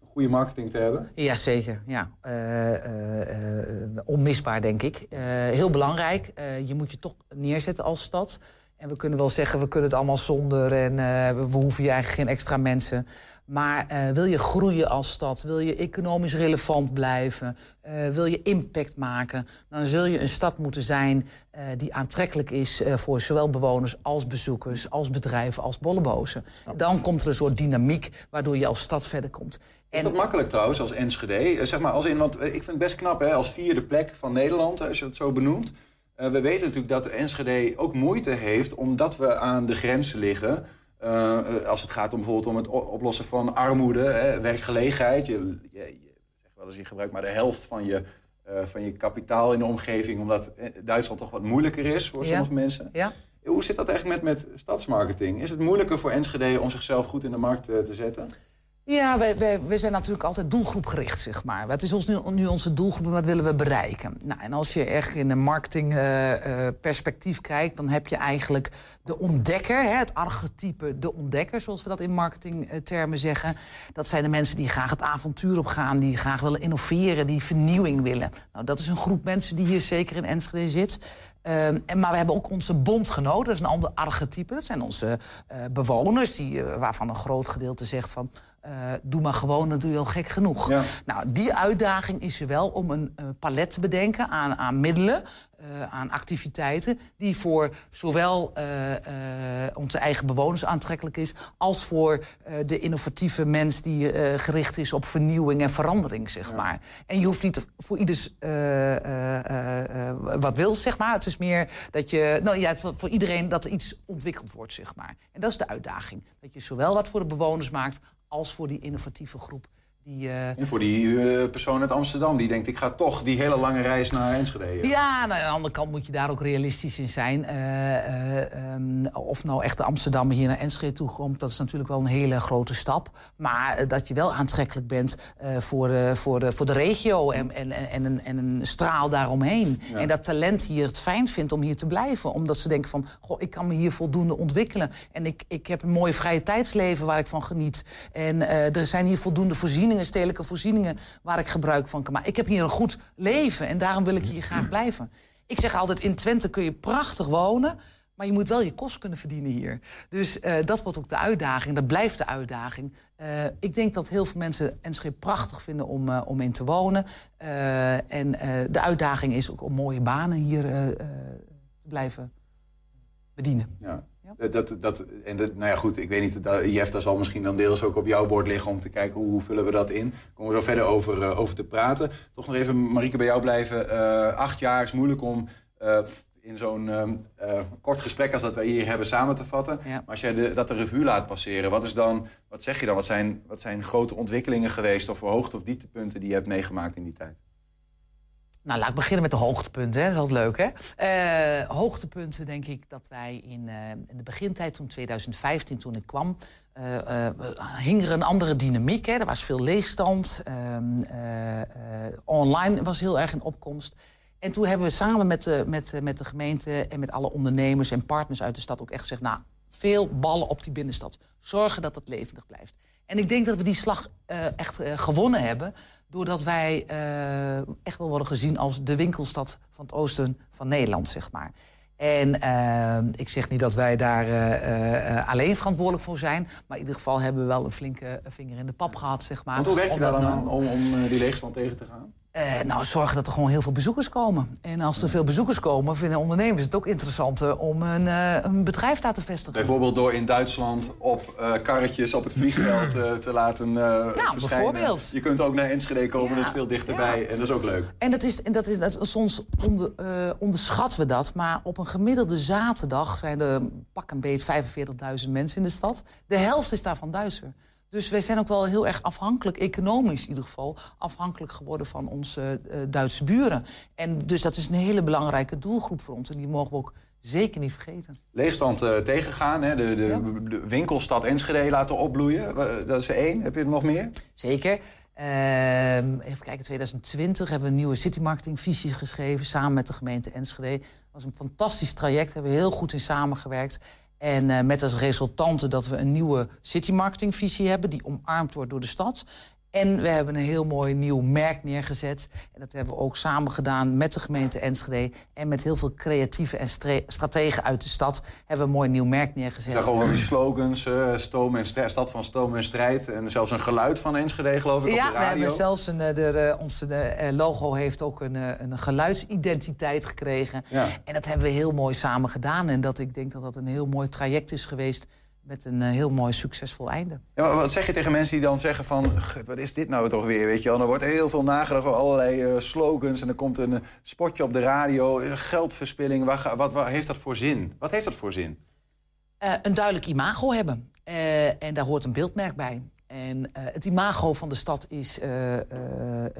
een goede marketing te hebben? Jazeker, ja. Eh, eh, eh, onmisbaar, denk ik. Eh, heel belangrijk. Eh, je moet je toch neerzetten als stad. En we kunnen wel zeggen, we kunnen het allemaal zonder... en eh, we hoeven je eigenlijk geen extra mensen. Maar eh, wil je groeien als stad, wil je economisch relevant blijven... eh, wil je impact maken... dan zul je een stad moeten zijn die aantrekkelijk is... voor zowel bewoners als bezoekers, als bedrijven, als bollebozen. Dan komt er een soort dynamiek waardoor je als stad verder komt. Is dat makkelijk trouwens als Enschede? Zeg maar als in, want ik vind het best knap hè, als vierde plek van Nederland, als je het zo benoemt. Eh, we weten natuurlijk dat Enschede ook moeite heeft omdat we aan de grenzen liggen. Eh, eh, als het gaat om bijvoorbeeld om het oplossen van armoede, hè, werkgelegenheid. Je, je, je zegt wel eens, je gebruikt maar de helft van je, van je kapitaal in de omgeving, omdat Duitsland toch wat moeilijker is voor Ja. sommige mensen. Ja? Hoe zit dat eigenlijk met, met stadsmarketing? Is het moeilijker voor Enschede om zichzelf goed in de markt te zetten? Ja, wij, wij, zijn natuurlijk altijd doelgroepgericht, zeg maar. Wat is ons nu, nu onze doelgroep en wat willen we bereiken? Nou, en als je echt in een marketingperspectief kijkt... dan heb je eigenlijk de ontdekker, hè, het archetype de ontdekker... zoals we dat in marketingtermen zeggen. Dat zijn de mensen die graag het avontuur opgaan... die graag willen innoveren, die vernieuwing willen. Nou, dat is een groep mensen die hier zeker in Enschede zit... Ehm, en, maar we hebben ook onze bondgenoten, dat is een ander archetype. Dat zijn onze eh, bewoners, die, eh, waarvan een groot gedeelte zegt van... eh, doe maar gewoon, dan doe je al gek genoeg. Ja. Nou, die uitdaging is er wel om een palet te bedenken aan, aan middelen... eh, aan activiteiten die voor zowel eh, onze eigen bewoners aantrekkelijk is... als voor de innovatieve mens die gericht is op vernieuwing en verandering, zeg maar. En je hoeft niet voor ieders wat wil, zeg maar. Het is meer dat je, nou ja, voor iedereen dat er iets ontwikkeld wordt, zeg maar. En dat is de uitdaging. Dat je zowel wat voor de bewoners maakt als voor die innovatieve groep. Die, eh, En voor die eh, persoon uit Amsterdam die denkt, ik ga toch die hele lange reis naar Enschede. Ja, nou, aan de andere kant moet je daar ook realistisch in zijn. Eh, eh, ehm, of nou echt de Amsterdammer hier naar Enschede toe komt, dat is natuurlijk wel een hele grote stap. Maar dat je wel aantrekkelijk bent voor, voor, de, voor de regio en, en, en, en een, en een straal daaromheen. En dat talent hier het fijn vindt om hier te blijven. Omdat ze denken van, goh, ik kan me hier voldoende ontwikkelen. En ik, ik heb een mooi vrije tijdsleven waar ik van geniet. En er zijn hier voldoende voorzieningen, stedelijke voorzieningen... waar ik gebruik van kan maken. Ik heb hier een goed leven en daarom wil ik hier graag blijven. Ik zeg altijd, in Twente kun je prachtig wonen... maar je moet wel je kost kunnen verdienen hier. Dus eh, dat wordt ook de uitdaging, dat blijft de uitdaging. Eh, ik denk dat heel veel mensen Enschede prachtig vinden om, eh, om in te wonen. En de uitdaging is ook om mooie banen hier te blijven bedienen. Ja. Eh, Dat, dat, en dat, nou ja, goed, ik weet niet, dat, Jeff, dat zal misschien dan deels ook op jouw bord liggen om te kijken hoe, hoe vullen we dat in. Komen we zo verder over, eh, over te praten. Toch nog even, Marieke, bij jou blijven. Eh, acht jaar is moeilijk om in zo'n ehm, eh, kort gesprek als dat wij hier hebben samen te vatten. Ja. Maar als jij de, dat de revue laat passeren, wat, is dan, wat zeg je dan? Wat zijn, wat zijn grote ontwikkelingen geweest of hoogte- of dieptepunten die je hebt meegemaakt in die tijd? Nou, laat ik beginnen met de hoogtepunten. Hè. Dat is altijd leuk, hè? Eh, hoogtepunten, denk ik, dat wij in, eh, in de begintijd, toen 2015, toen ik kwam... eh, eh, hing er een andere dynamiek. Hè. Er was veel leegstand. Ehm, eh, eh, online was heel erg in opkomst. En toen hebben we samen met de, met, met de gemeente... en met alle ondernemers en partners uit de stad ook echt gezegd... nou, veel ballen op die binnenstad. Zorgen dat het levendig blijft. En ik denk dat we die slag eh, echt eh, gewonnen hebben... doordat wij eh, echt wel worden gezien als de winkelstad van het oosten van Nederland, zeg maar. En ik zeg niet dat wij daar alleen verantwoordelijk voor zijn... maar in ieder geval hebben we wel een flinke vinger in de pap gehad, zeg maar. Want hoe werk je daar dan nou- aan om, om die leegstand tegen te gaan? Eh, nou, zorgen dat er gewoon heel veel bezoekers komen. En als er veel bezoekers komen, vinden ondernemers het ook interessant eh, om een, eh, een bedrijf daar te vestigen. Bijvoorbeeld door in Duitsland op karretjes op het vliegveld te laten eh verschijnen. bijvoorbeeld. Je kunt ook naar Enschede komen, Ja, dat is veel dichterbij. En dat is ook leuk. En dat is, en dat is dat, soms onder, onderschatten we dat. Maar op een gemiddelde zaterdag zijn er pak een beet 45.000 mensen in de stad. De helft is daarvan Duitser. Dus wij zijn ook wel heel erg afhankelijk, economisch in ieder geval... afhankelijk geworden van onze eh, Duitse buren. En dus dat is een hele belangrijke doelgroep voor ons. En die mogen we ook zeker niet vergeten. Leegstand eh, tegengaan, hè? De, de, de winkelstad Enschede laten opbloeien. Dat is er één. Heb je er nog meer? Zeker. Ehm, even kijken, 2020 hebben we een nieuwe citymarketingvisie geschreven... samen met de gemeente Enschede. Dat was een fantastisch traject, hebben we heel goed in samengewerkt. En eh, met als resultante dat we een nieuwe citymarketingvisie hebben... die omarmd wordt door de stad. En we hebben een heel mooi nieuw merk neergezet. En dat hebben we ook samen gedaan met de gemeente Enschede... en met heel veel creatieve en strategen uit de stad... hebben we een mooi nieuw merk neergezet. Ja, gewoon die slogans, eh, stoom en strijd, stad van stoom en strijd. En zelfs een geluid van Enschede, geloof ik, op Ja, de we radio. hebben zelfs een, eh, de, eh, onze logo heeft ook een, een geluidsidentiteit gekregen. Ja. En dat hebben we heel mooi samen gedaan. En dat ik denk dat dat een heel mooi traject is geweest met een eh, heel mooi succesvol einde. Ja, maar wat zeg je tegen mensen die dan zeggen van... "Gut, wat is dit nou toch weer, weet je wel? Er wordt heel veel nagedacht over allerlei eh, slogans... en er komt een eh, spotje op de radio, geldverspilling. Wat, wat heeft dat voor zin? Wat heeft dat voor zin? Een duidelijk imago hebben. En daar hoort een beeldmerk bij. En het imago van de stad is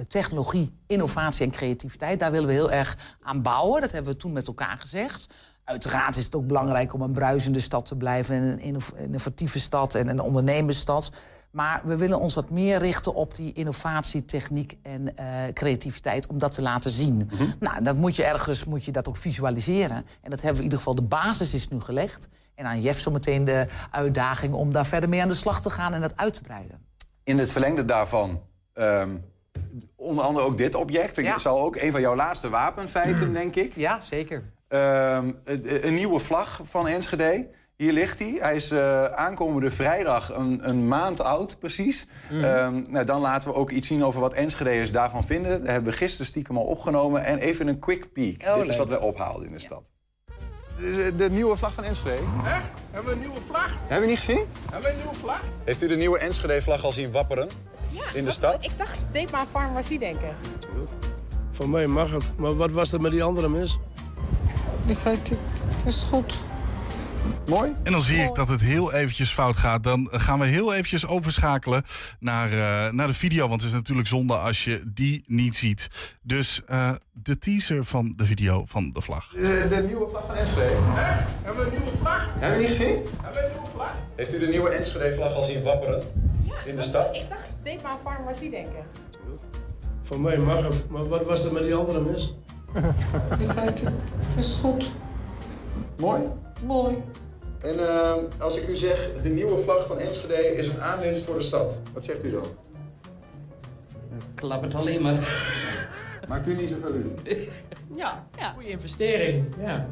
technologie, innovatie en creativiteit. Daar willen we heel erg aan bouwen. Dat hebben we toen met elkaar gezegd. Uiteraard is het ook belangrijk om een bruisende stad te blijven... en een inno- innovatieve stad en een ondernemersstad. Maar we willen ons wat meer richten op die innovatie, techniek en eh, creativiteit... om dat te laten zien. Nou, dat moet je ergens moet je dat ook visualiseren. En dat hebben we in ieder geval, de basis is nu gelegd. En aan Jeff zometeen de uitdaging om daar verder mee aan de slag te gaan... en dat uit te breiden. In het verlengde daarvan... ehm, onder andere ook dit object. Ja. Het zal ook een van jouw laatste wapenfeiten, denk ik. Ja, zeker. Ehm, een, nieuwe vlag van Enschede. Hier ligt hij. Hij is eh, aankomende vrijdag een, een maand oud, precies. Ehm, nou, dan laten we ook iets zien over wat Enschede'ers daarvan vinden. Dat hebben we gisteren stiekem al opgenomen. En even een quick peek. Oh, Dit is wat wij ophaalden in de stad. De, de nieuwe vlag van Enschede. Echt? Hebben we een nieuwe vlag? Hebben we niet gezien? Hebben we een nieuwe vlag? Heeft u de nieuwe Enschede-vlag al zien wapperen in de stad? Ik dacht, deed maar farmacie denken. Van mij mag het. Maar wat was er met die andere mis? Het is goed. Mooi. En dan zie ik dat het heel eventjes fout gaat. Dan gaan we heel eventjes overschakelen naar, eh, naar de video. Want het is natuurlijk zonde als je die niet ziet. Dus eh, de teaser van de video van de vlag. De, de nieuwe vlag van Enschede. Hebben we een nieuwe vlag? Hebben we niet gezien? Hebben we een nieuwe vlag? Heeft u de nieuwe Enschede-vlag al zien wapperen in de stad? Ik dacht, deed maar farmacie denken. Van mij mag het. Maar wat was er met die andere mis? Het is goed. Mooi. Mooi. En eh, als ik u zeg, de nieuwe vlag van Enschede is een aanwinst voor de stad. Wat zegt u dan? klap het alleen maar. Maakt u niet zoveel uit? Ja, ja. Goede investering. Ja.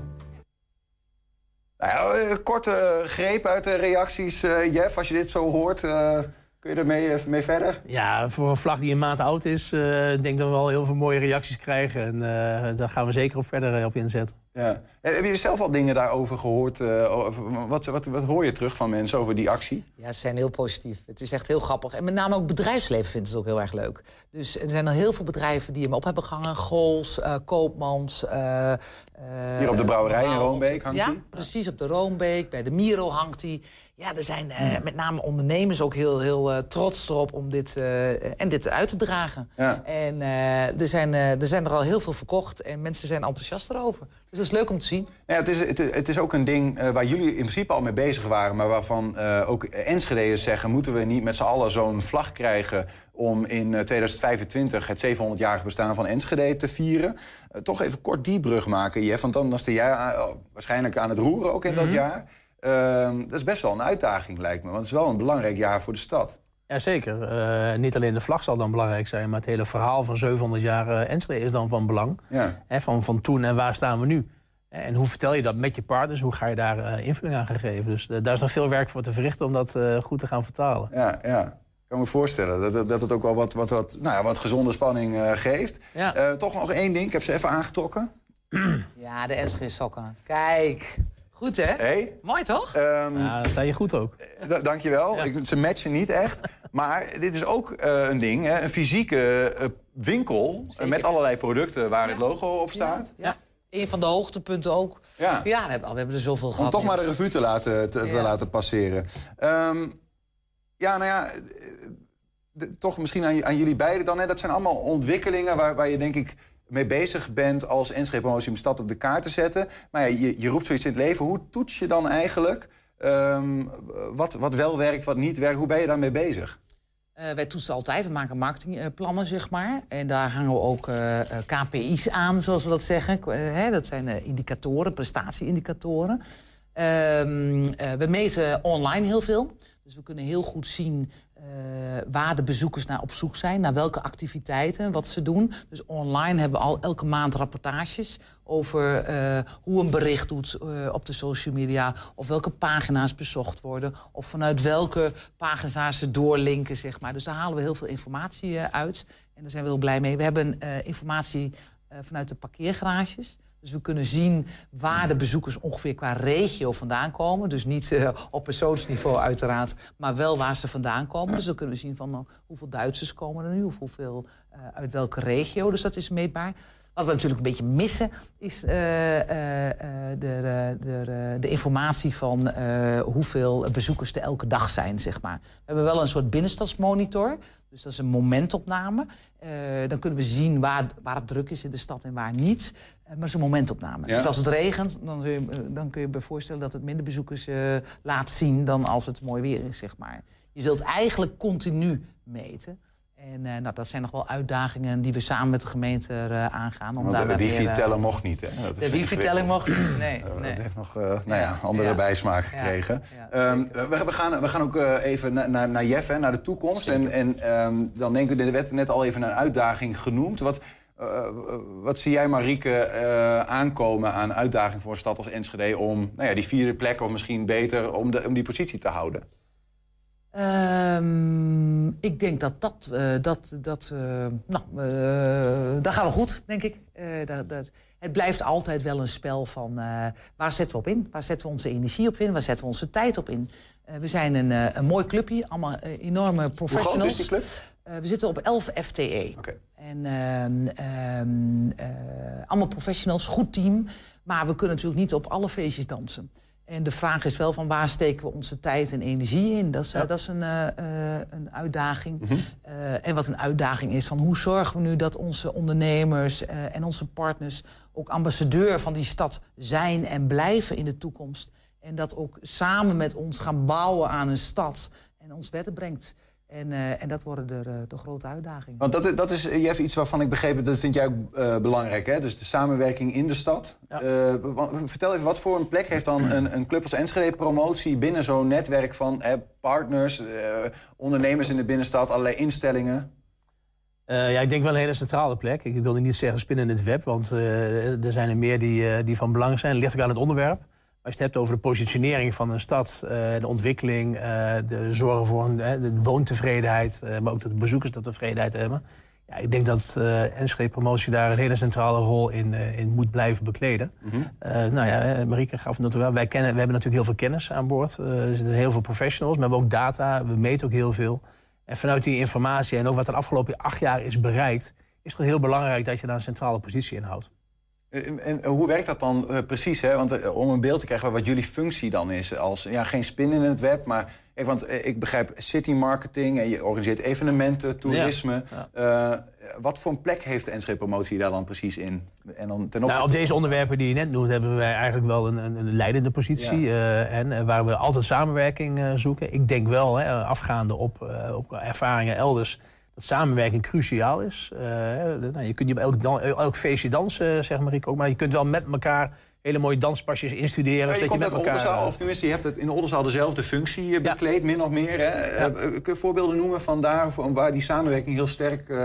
Nou ja, eh, korte greep uit de reacties, eh, Jeff. Als je dit zo hoort, eh, kun je ermee eh, mee verder? Ja, voor een vlag die een maand oud is, eh, denk dat we wel heel veel mooie reacties krijgen. En eh, daar gaan we zeker op verder op inzetten. Ja. Heb je zelf al dingen daarover gehoord? eh, wat, wat, wat hoor je terug van mensen over die actie? Ja, ze zijn heel positief. Het is echt heel grappig. En met name ook bedrijfsleven vindt het ook heel erg leuk. Dus er zijn al heel veel bedrijven die hem op hebben gehangen. Gols, eh, Koopmans. eh, eh, Hier op de brouwerij in Roombeek hangt ja, hij? precies. Op de Roombeek. Bij de Miro hangt hij. Ja, er zijn eh, met name ondernemers ook heel, heel eh, trots erop om dit, eh, en dit uit te dragen. Ja. En eh, er, zijn, eh, er zijn er al heel veel verkocht en mensen zijn enthousiast erover. Dus is leuk om te zien. Ja, het, is, het, het is ook een ding eh, waar jullie in principe al mee bezig waren... maar waarvan eh, ook Enschede'ers zeggen... moeten we niet met z'n allen zo'n vlag krijgen... om in eh, 2025 het 700-jarige bestaan van Enschede te vieren. Eh, toch even kort die brug maken, Jeff. Want dan, dan sta jij eh, waarschijnlijk aan het roeren ook in dat jaar. Ehm, dat is best wel een uitdaging, lijkt me. Want het is wel een belangrijk jaar voor de stad. Jazeker. Eh niet alleen de vlag zal dan belangrijk zijn... maar het hele verhaal van 700 jaar eh, Enschede is dan van belang. Ja. Hè, van, van toen en waar staan we nu? En hoe vertel je dat met je partners? Hoe ga je daar eh, invulling aan geven? Dus daar is nog veel werk voor te verrichten om dat eh, goed te gaan vertalen. Ja, ja. Ik kan me voorstellen dat, dat, dat het ook wel wat, wat, wat, nou ja, wat gezonde spanning eh, geeft. Ja. Eh, toch nog één ding, ik heb ze even aangetrokken. Ja, de SG sokken. Kijk. Goed, hè? Hey. Mooi, toch? Ehm, Ja, dan sta je goed ook. Da- dankjewel. Ik, ze matchen niet echt. Maar dit is ook eh, een ding, hè? een fysieke eh, winkel eh, met allerlei producten waar het logo op staat. Ja. Een van de hoogtepunten ook. Ja. Ja, we hebben, we hebben er zoveel Om gehad. toch maar de revue te laten, te, te Ja. laten passeren. Ehm, ja, nou ja, eh, de- toch misschien aan, aan jullie beiden dan. Hè? Dat zijn allemaal ontwikkelingen waar, waar je denk ik mee bezig bent als Enschede Promotie stad op de kaart te zetten. Maar je, je roept zoiets in het leven. Hoe toets je dan eigenlijk ehm, wat, wat wel werkt, wat niet werkt? Hoe ben je daarmee bezig? Eh, wij toetsen altijd, we maken marketingplannen, zeg maar. En daar hangen we ook eh, eh, KPI's aan, zoals we dat zeggen. Hè, dat zijn indicatoren, prestatieindicatoren. Ehm, eh, we meten online heel veel. Dus we kunnen heel goed zien waar de bezoekers naar op zoek zijn, naar welke activiteiten, wat ze doen. Dus online hebben we al elke maand rapportages over eh, hoe een bericht doet eh, op de social media, of welke pagina's bezocht worden, of vanuit welke pagina's ze doorlinken, zeg maar. Dus daar halen we heel veel informatie eh, uit. En daar zijn we heel blij mee. We hebben eh, informatie eh, vanuit de parkeergarages. Dus we kunnen zien waar de bezoekers ongeveer qua regio vandaan komen. Dus niet eh, op persoonsniveau uiteraard, maar wel waar ze vandaan komen. Dus dan kunnen we zien van nou, hoeveel Duitsers komen er nu, of hoeveel eh, uit welke regio. Dus dat is meetbaar. Wat we natuurlijk een beetje missen, is eh, eh, eh, de, de, de, de informatie van hoeveel bezoekers er elke dag zijn, zeg maar. We hebben wel een soort binnenstadsmonitor, dus dat is een momentopname. Dan kunnen we zien waar, waar het druk is in de stad en waar niet. Maar het is een momentopname. Ja. Dus als het regent, dan, kun je, dan kun je je voorstellen dat het minder bezoekers laat zien dan als het mooi weer is, zeg maar. Je zult eigenlijk continu meten. En eh, nou, dat zijn nog wel uitdagingen die we samen met de gemeente eh, aangaan. Om daar de eh, wifi-teller mocht niet, hè? Dat De wifi-telling mocht niet, nee. Nee. Dat heeft nog nou ja, andere Ja. bijsmaak gekregen. Ja, Ehm, we, we, gaan, we gaan ook even na- naar, naar Jeff, hè, naar de toekomst. En, en ehm, dan denken we, er werd net al even een uitdaging genoemd. Wat, wat zie jij, Marieke, aankomen aan uitdaging voor een stad als Enschede... om nou ja, die vierde plek, of misschien beter, om, de, om die positie te houden? Ehm, ik denk dat dat, eh, dat, dat eh, nou, eh, daar gaan we goed, denk ik. Dat, dat, het blijft altijd wel een spel van waar zetten we op in? Waar zetten we onze energie op in? Waar zetten we onze tijd op in? We zijn een, een mooi clubje, allemaal enorme Hoe professionals. groot is die club? We zitten op 11 FTE. Oké. En ehm, ehm, eh, allemaal professionals, goed team. Maar we kunnen natuurlijk niet op alle feestjes dansen. En de vraag is wel van waar steken we onze tijd en energie in? Dat is, dat is een, eh, eh, een uitdaging. Eh, en wat een uitdaging is van hoe zorgen we nu dat onze ondernemers en onze partners ook ambassadeur van die stad zijn en blijven in de toekomst. En dat ook samen met ons gaan bouwen aan een stad en ons verder brengt. En, eh, en dat worden de, de, de grote uitdagingen. Want dat, is- dat is, eh, Jeff, iets waarvan ik begreep... dat vind jij ook eh, belangrijk, hè? Dus de samenwerking in de stad. Ja. Eh, vertel even, wat voor een plek heeft dan een, een club als Enschede promotie... binnen zo'n netwerk van eh, partners, eh, ondernemers in de binnenstad... allerlei instellingen? Eh, ja, ik denk wel een hele centrale plek. Ik wilde niet zeggen spinnen in het web, want eh, er zijn er meer die, eh, die van belang zijn. Het ligt ook aan het onderwerp. Als je het hebt over de positionering van een stad, eh, de ontwikkeling, eh, de zorgen voor een, eh, de woontevredenheid, maar ook dat de bezoekers dat tevredenheid hebben. Ja, ik denk dat eh Enschede Promotie daar een hele centrale rol in, in moet blijven bekleden. Eh, nou ja, Marieke gaf het natuurlijk wel. Wij kennen, we hebben natuurlijk heel veel kennis aan boord. Er zitten heel veel professionals, maar we hebben ook data. We meten ook heel veel. En vanuit die informatie en ook wat er de afgelopen acht jaar is bereikt... is het heel belangrijk dat je daar een centrale positie in houdt. En, en hoe werkt dat dan eh, precies? Hè? Want eh, om een beeld te krijgen wat jullie functie dan is. Als, ja, geen spin in het web, maar... Kijk, want eh, ik begrijp city marketing en je organiseert evenementen, toerisme. Eh, wat voor een plek heeft de Promotie daar dan precies in? En dan ten opzichte Nou, op deze onderwerpen die je net noemt, hebben wij eigenlijk wel een, een, een leidende positie. eh, en eh, waar we altijd samenwerking eh, zoeken. Ik denk wel, hè, afgaande op, eh, op ervaringen elders, dat samenwerking cruciaal is. Eh, nou, je kunt niet op elk, elk feestje dansen, zeg maar ik ook. Maar je kunt wel met elkaar hele mooie danspasjes instuderen. Ja, je komt je met elkaar, eh, of tenminste, je hebt het in de Oldenzaal dezelfde functie eh, bekleed, min of meer. Hè? Eh, kun je voorbeelden noemen van daar waar die samenwerking heel sterk eh,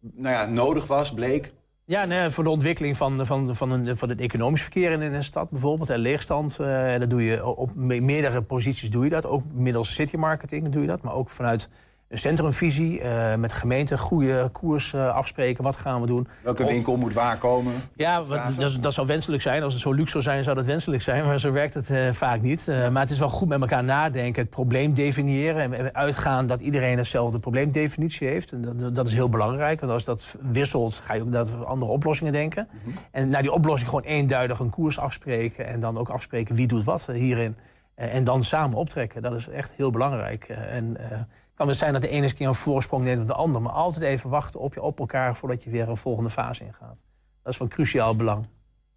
nou ja, nodig was, bleek? Ja, nee, voor de ontwikkeling van, van, van, een, van het economisch verkeer in, in een stad bijvoorbeeld. En leegstand, eh, dat doe je op me- meerdere posities doe je dat. Ook middels city marketing doe je dat. Maar ook vanuit een centrumvisie eh, met gemeenten goede koers eh, afspreken. Wat gaan we doen? Welke Of- winkel moet waar komen? Ja, wat, dat, dat zou wenselijk zijn. Als het zo luxe zou zijn, zou dat wenselijk zijn. Maar zo werkt het eh, vaak niet. Maar het is wel goed met elkaar nadenken. Het probleem definiëren. En- uitgaan dat iedereen hetzelfde probleemdefinitie heeft. En dat, dat is heel belangrijk. Want als dat wisselt, ga je ook naar andere oplossingen denken. En naar die oplossing gewoon eenduidig een koers afspreken. En dan ook afspreken wie doet wat hierin. Eh, en dan samen optrekken. Dat is echt heel belangrijk. Eh, en eh, het kan wel zijn dat de ene eens een keer een voorsprong neemt op de ander. Maar altijd even wachten op, je, op elkaar voordat je weer een volgende fase ingaat. Dat is van cruciaal belang.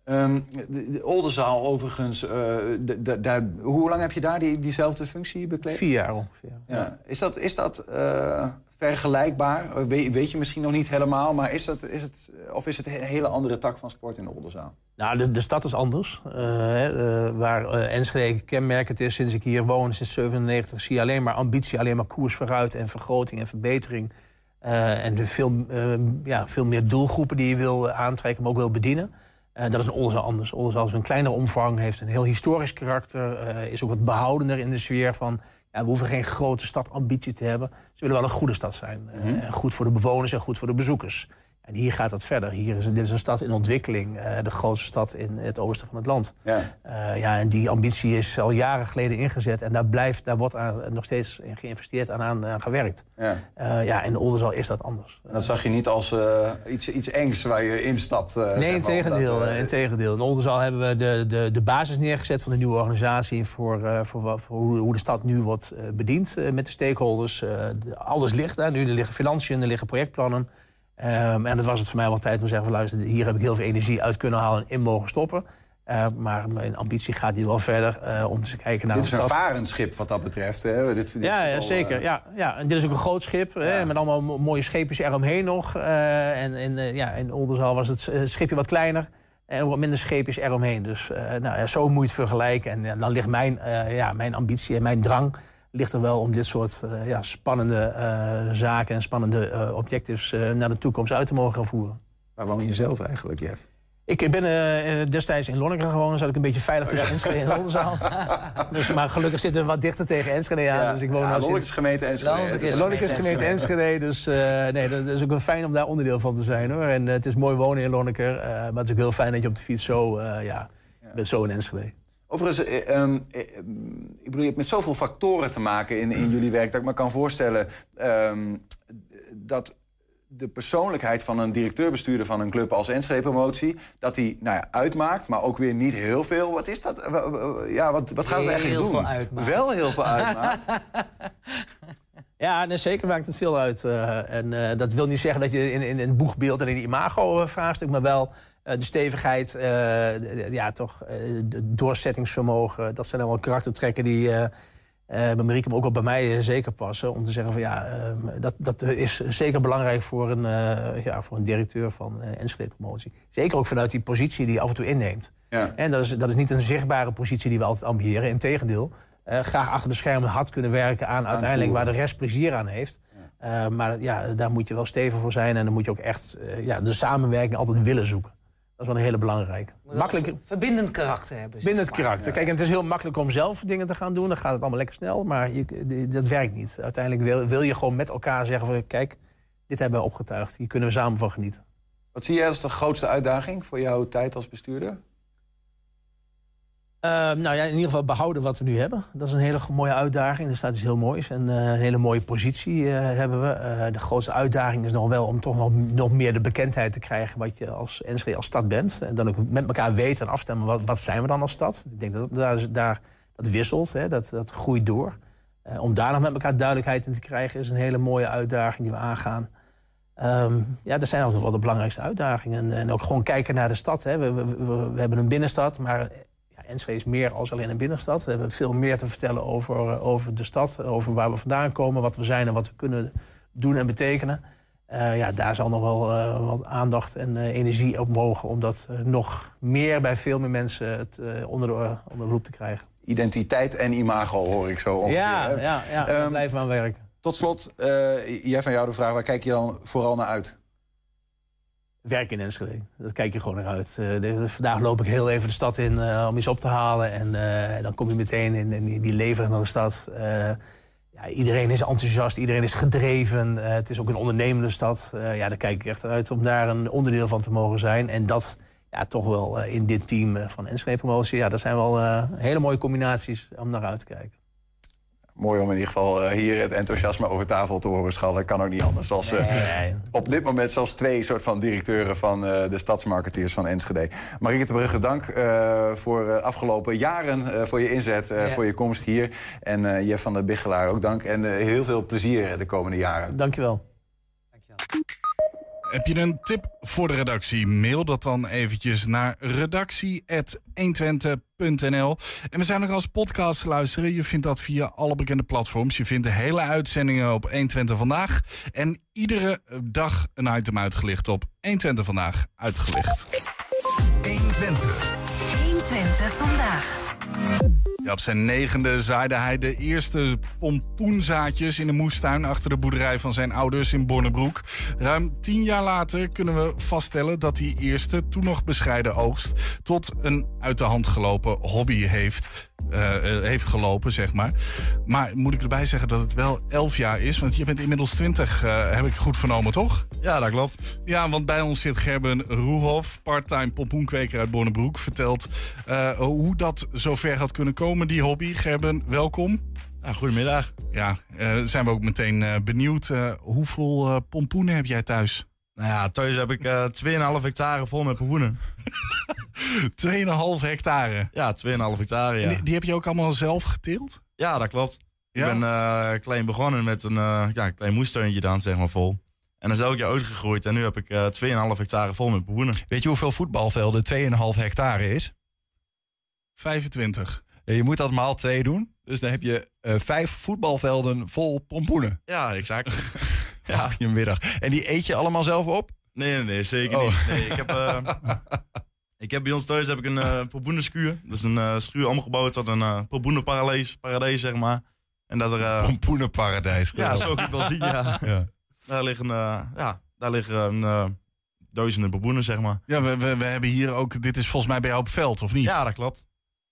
Ehm, de, de Oldenzaal overigens, eh, de- hoe lang heb je daar die, diezelfde functie bekleed? Vier jaar ongeveer. Ja. Is dat, is dat eh, vergelijkbaar? Eh, Weet, je misschien nog niet helemaal, maar is, dat, is het, of is het een hele andere tak van sport in de Oldenzaal? Nou, de, de stad is anders. Hè, waar Enschede kenmerkend is sinds ik hier woon, sinds 97, zie je alleen maar ambitie, alleen maar koers vooruit en vergroting en verbetering. En de veel, ja, veel meer doelgroepen die je wil aantrekken, maar ook wil bedienen. Eh, dat is Oldenzaal anders. Oldenzaal is een kleinere omvang, heeft een heel historisch karakter, eh, is ook wat behoudender in de sfeer van. Ja, we hoeven geen grote stadambitie te hebben. Ze willen wel een goede stad zijn. Eh, en goed voor de bewoners en goed voor de bezoekers. En hier gaat dat verder. Hier is, dit is een stad in ontwikkeling. eh, de grootste stad in het oosten van het land. Ja. Eh, ja, en die ambitie is al jaren geleden ingezet. En daar, blijft, daar wordt aan, nog steeds in geïnvesteerd en aan, aan gewerkt. Ja. Eh, ja, in de Oldenzaal is dat anders. En dat zag je niet als iets, iets engs waar je instapt. eh, zeg Nee, maar, in tegendeel. omdat, eh, in tegendeel. In Oldenzaal hebben we de, de, de basis neergezet van de nieuwe organisatie... voor, voor, voor hoe, hoe de stad nu wordt bediend met de stakeholders. Eh, de- alles ligt daar nu. Er liggen financiën, er liggen projectplannen. Ehm, en dat was het voor mij wel tijd om te zeggen... Van, luister, hier heb ik heel veel energie uit kunnen halen en in mogen stoppen. Eh, maar mijn ambitie gaat hier wel verder eh, om te kijken naar Dit is een varend wat dat betreft. Hè? Dit, dit Ja, ja zeker. eh, Ja, ja. En dit is ook een groot schip, hè, met allemaal mo- mooie scheepjes eromheen nog. Eh, en in, ja, in Oldenzaal was het schipje wat kleiner en wat minder scheepjes eromheen. Dus nou, ja, zo moet je het vergelijken. En dan ligt mijn, ja, mijn ambitie en mijn drang ligt er wel om dit soort eh, ja, spannende eh, zaken en spannende eh, objectives eh, naar de toekomst uit te mogen gaan voeren. Waar woon je zelf eigenlijk, Jeff? Ik ben destijds in Lonneker gewoond. Dan zat ik een beetje veilig tussen Enschede en Oldenzaal. dus, maar gelukkig zitten we wat dichter tegen Enschede aan. dus ik woon ja, nou is gemeente Enschede. Lonneker is gemeente Enschede, dus eh, nee, dat is ook wel fijn om daar onderdeel van te zijn hoor. En het is mooi wonen in Lonneker, eh, maar het is ook heel fijn dat je op de fiets zo, eh, ja, bent zo in Enschede. Overigens, eh, ehm, eh, ehm, ik bedoel, je hebt met zoveel factoren te maken in, in jullie werk... dat ik me kan voorstellen ehm, dat de persoonlijkheid van een directeur-bestuurder van een club als Enschede Promotie... dat die nou ja, uitmaakt, maar ook weer niet heel veel. Wat is dat? Ja, wat, wat gaat het Heel eigenlijk doen? veel uitmaakt. Wel heel veel uitmaakt. Ja, nee, zeker maakt het veel uit. eh, en eh, dat wil niet zeggen dat je in, in, in het boegbeeld en in die imago-vraagstuk... maar wel de stevigheid, eh, ja, toch, eh, de doorzettingsvermogen... dat zijn allemaal karaktertrekken die... eh, eh, bij Marieke, maar ook wel bij mij eh, zeker passen. Om te zeggen van ja, eh, dat, dat is zeker belangrijk voor een, eh, ja, voor een directeur van eh Enschede Promotie. Zeker ook vanuit die positie die je af en toe inneemt. Ja. En dat is, dat is niet een zichtbare positie die we altijd ambiëren. Integendeel, eh graag achter de schermen hard kunnen werken aan uiteindelijk waar de rest plezier aan heeft. Eh, maar ja, daar moet je wel stevig voor zijn. En dan moet je ook echt eh, ja, de samenwerking altijd willen zoeken. Dat is wel een hele belangrijke. Makkelijk, verbindend karakter hebben. maar. karakter. Kijk, en het is heel makkelijk om zelf dingen te gaan doen. Dan gaat het allemaal lekker snel. Maar je, dat werkt niet. Uiteindelijk wil, wil je gewoon met elkaar zeggen van... kijk, dit hebben we opgetuigd. Hier kunnen we samen van genieten. Wat zie jij als de grootste uitdaging voor jouw tijd als bestuurder? Uh, nou ja, in ieder geval behouden wat we nu hebben. Dat is een hele mooie uitdaging. Er staat iets heel moois. En uh, een hele mooie positie uh, hebben we. Eh, de grootste uitdaging is nog wel om toch nog, nog meer de bekendheid te krijgen... wat je als Enschede als stad bent. En dan ook met elkaar weten en afstemmen wat, wat zijn we dan als stad. Ik denk dat daar, daar dat wisselt, hè, dat, dat groeit door. om daar nog met elkaar duidelijkheid in te krijgen... is een hele mooie uitdaging die we aangaan. Um, ja, dat zijn altijd wel de belangrijkste uitdagingen. En, en, ook gewoon kijken naar de stad. Hè. We, we, we, we hebben een binnenstad, maar Enschede is meer als alleen een binnenstad. We hebben veel meer te vertellen over, over de stad, over waar we vandaan komen, wat we zijn en wat we kunnen doen en betekenen. Uh, ja, daar zal nog wel uh, wat aandacht en uh, energie op mogen om dat nog meer bij veel meer mensen het, onder, de, onder de loep te krijgen. Identiteit en imago hoor ik zo ongeveer. Ja, ja, ja um, blijven we aan werken. Tot slot, jij van jou de vraag, waar kijk je dan vooral naar uit? Werk in Enschede. Dat kijk je gewoon naar uit. Uh, vandaag loop ik heel even de stad in uh, om iets op te halen. En uh, dan kom je meteen in, in die, die lever naar de stad. ja, iedereen is enthousiast, iedereen is gedreven. het is ook een ondernemende stad. ja, daar kijk ik echt uit om daar een onderdeel van te mogen zijn. En dat ja, toch wel in dit team van Enschede Promotie. Ja, dat zijn wel hele mooie combinaties om naar uit te kijken mooi om in ieder geval hier het enthousiasme over tafel te horen schallen. Kan ook niet anders. Als, nee, nee. op dit moment zelfs twee soort van directeuren van uh, de stadsmarketeers van Enschede. Marieke de Brugge, dank uh, voor uh, afgelopen jaren voor je inzet, ja. voor je komst hier. En Jeff van der Biggelaar ook dank. En heel veel plezier de komende jaren. Dankjewel. Dankjewel. Heb je een tip voor de redactie? Mail dat dan eventjes naar redactie.120.nl. En we zijn nog als podcast te luisteren. Je vindt dat via alle bekende platforms. Je vindt de hele uitzendingen op 120 Vandaag. En iedere dag een item uitgelicht op 120 Vandaag uitgelicht. 120. 120 Vandaag. Ja, op zijn negende zaaide hij de eerste pompoenzaadjes in de moestuin achter de boerderij van zijn ouders in Bonnebroek. Ruim tien jaar later kunnen we vaststellen dat die eerste, toen nog bescheiden oogst, tot een uit de hand gelopen hobby heeft. Uh, heeft gelopen, zeg maar. Maar moet ik erbij zeggen dat het wel elf jaar is? Want je bent inmiddels twintig, uh, heb ik goed vernomen, toch? Ja, dat klopt. Ja, want bij ons zit Gerben Roehoff, parttime pompoenkweker uit Bonnebroek. Vertelt uh, hoe dat zover had kunnen komen, die hobby. Gerben, welkom. Goedemiddag. Ja, zijn we ook meteen benieuwd. hoeveel pompoenen heb jij thuis? Nou ja, thuis heb ik uh, 2,5 hectare vol met pompoenen. 2,5 hectare? Ja, 2,5 hectare, ja. Die, die, heb je ook allemaal zelf geteeld? Ja, dat klopt. Ja? Ik ben uh, klein begonnen met een uh, ja, klein moestuintje dan, zeg maar, vol. En dan is elk jaar uitgegroeid en nu heb ik uh, 2,5 hectare vol met pompoenen. Weet je hoeveel voetbalvelden 2,5 hectare is? 25. Je moet dat maal 2 doen. Dus dan heb je vijf voetbalvelden vol pompoenen. Ja, exact. Ja, je middag. En die eet je allemaal zelf op? Nee, nee, nee zeker oh. niet. Nee, ik, heb, uh, ik heb bij ons thuis heb ik een uh, pompoenenschuur. Dat is een uh, schuur omgebouwd tot een uh, pompoenenparadijs, paradijs, zeg maar. En dat er... Uh, pompoenenparadijs. Ja, zo kan ik wel zien, ja. ja. Daar liggen, ja, daar liggen duizenden pompoenen, zeg maar. Ja, we, we, we hebben hier ook... Dit is volgens mij bij jou op veld, of niet? Ja, dat klopt.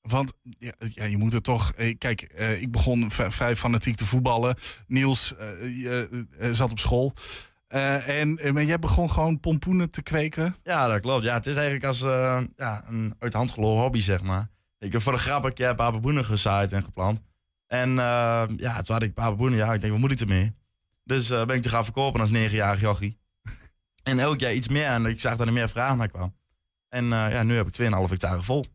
Want ja, ja, je moet er toch. Eh, kijk, uh, ik begon vrij fanatiek te voetballen. Niels uh, zat op school. en maar jij begon gewoon pompoenen te kweken. Ja, dat klopt. Ja, het is eigenlijk als ja, een uit de hand gelopen hobby, zeg maar. Ik heb voor de grap een keer gezaaid en geplant. En ja, toen had ik pompoenen. Ja, ik denk, wat moet ik ermee? Dus ben ik te gaan verkopen als negenjarig jochie. en elk jaar iets meer. En ik zag dat er meer vraag naar kwam. En ja, nu heb ik 2,5 hectare vol.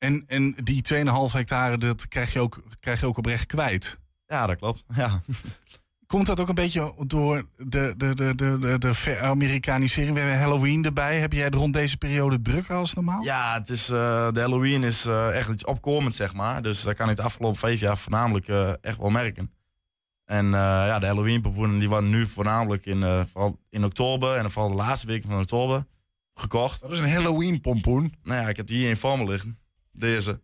En, en die 2,5 hectare, dat krijg je, ook, krijg je ook oprecht kwijt. Ja, dat klopt. Ja. Komt dat ook een beetje door de, de, de, de, de, de Amerikanisering? We hebben Halloween erbij. Heb jij rond deze periode drukker als normaal? Ja, het is, uh, de Halloween is uh, echt iets opkomend, zeg maar. Dus dat kan ik de afgelopen vijf jaar voornamelijk uh, echt wel merken. En ja, de Halloween-pompoenen die worden nu voornamelijk in, vooral in oktober en vooral de laatste week van oktober gekocht. Dat is een Halloween-pompoen? Nou ja, ik heb die hier in vorm liggen. Deze.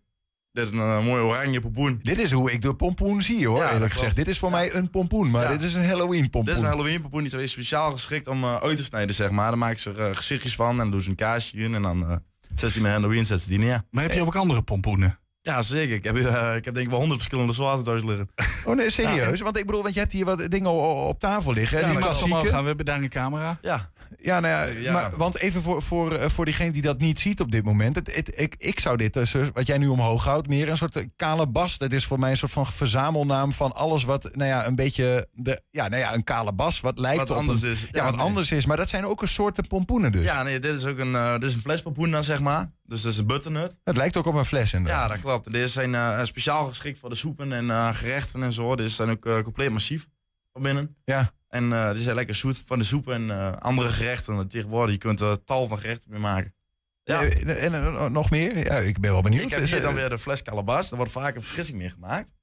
Dit is een uh, mooie oranje pompoen. Dit is hoe ik de pompoen zie hoor, ja, eerlijk gezegd. Dit is voor mij een pompoen, maar dit is een Halloween pompoen. Dit is een Halloween pompoen, die is speciaal geschikt om uh, uit te snijden, zeg maar. Dan maak ik ze uh, gezichtjes van en dan doen ze een kaasje in en dan zet ze die met Halloween zet ze die neer. Maar heb je ook andere pompoenen? Ja, zeker. Ik heb, eh, ik heb denk ik wel honderd verschillende soorten thuis liggen. Oh nee, serieus? Want ik bedoel, want je hebt hier wat dingen op tafel liggen. Ja, die klassieke. allemaal gaan. We hebben daar een camera. Ja. Ja, nou ja, Ja. Maar, want even voor, voor, eh, voor diegene die dat niet ziet op dit moment. Het, het- ik, ik zou dit, dus, eh, wat jij nu omhoog houdt, meer een soort eh, kale bas. Dat is voor mij een soort van verzamelnaam van alles wat, nou ja, een beetje, de, ja, nou ja, een kale bas. Wat lijkt Wat op anders een- is. Ja, Ja, wat nee. anders is. Maar dat zijn ook een soorten pompoenen dus. Ja, nee, dit is ook een, eh dit is een flespapoen dan, zeg maar. Dus dat is een butternut. Het lijkt ook op een fles inderdaad. Ja, dat klopt. Deze zijn speciaal geschikt voor de soepen en gerechten en zo. Deze zijn ook compleet massief van binnen. Ja. En eh, die zijn lekker zoet van de soep en eh, andere gerechten. Want tegenwoordig, je kunt er tal van gerechten mee maken. Ja. Eh, En, eh, nog meer? Ja, ik ben wel benieuwd. Ik heb Is, hier eh, dan weer de fles calabas. Daar wordt vaak een vergissing mee gemaakt.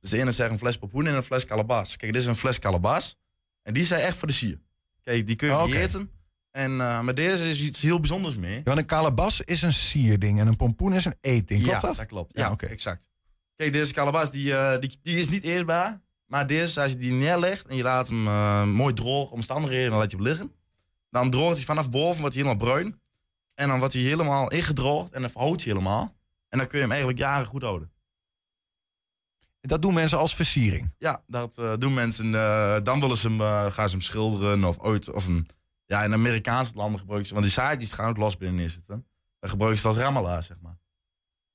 Dus de ene zegt een fles papoen en een fles calabas. Kijk, dit is een fles calabas. En die zijn echt voor de sier. Kijk, die kun je Oh, eten. En uh, met deze is iets heel bijzonders mee. Ja, want een kalebas is een sierding en een pompoen is een eetding. Klopt ja, dat? klopt. Ja, Ja, oké. exact. Kijk, deze calabas die, eh, die, die is niet eetbaar. Maar deze, als je die neerlegt en je laat hem eh, mooi droog omstandigheden, dan laat je hem liggen. Dan droogt hij vanaf boven, wordt hij helemaal bruin. En dan wordt hij helemaal ingedroogd en dan verhoudt hij helemaal. En dan kun je hem eigenlijk jaren goed houden. Dat doen mensen als versiering. Ja, dat eh, doen mensen. eh, dan willen ze hem, gaan ze hem schilderen of ooit. Of een, ja, in Amerikaanse landen gebruiken ze. Want die zaadjes gaan ook los binnenin zitten. Dan gebruiken ze het als ramela, zeg maar.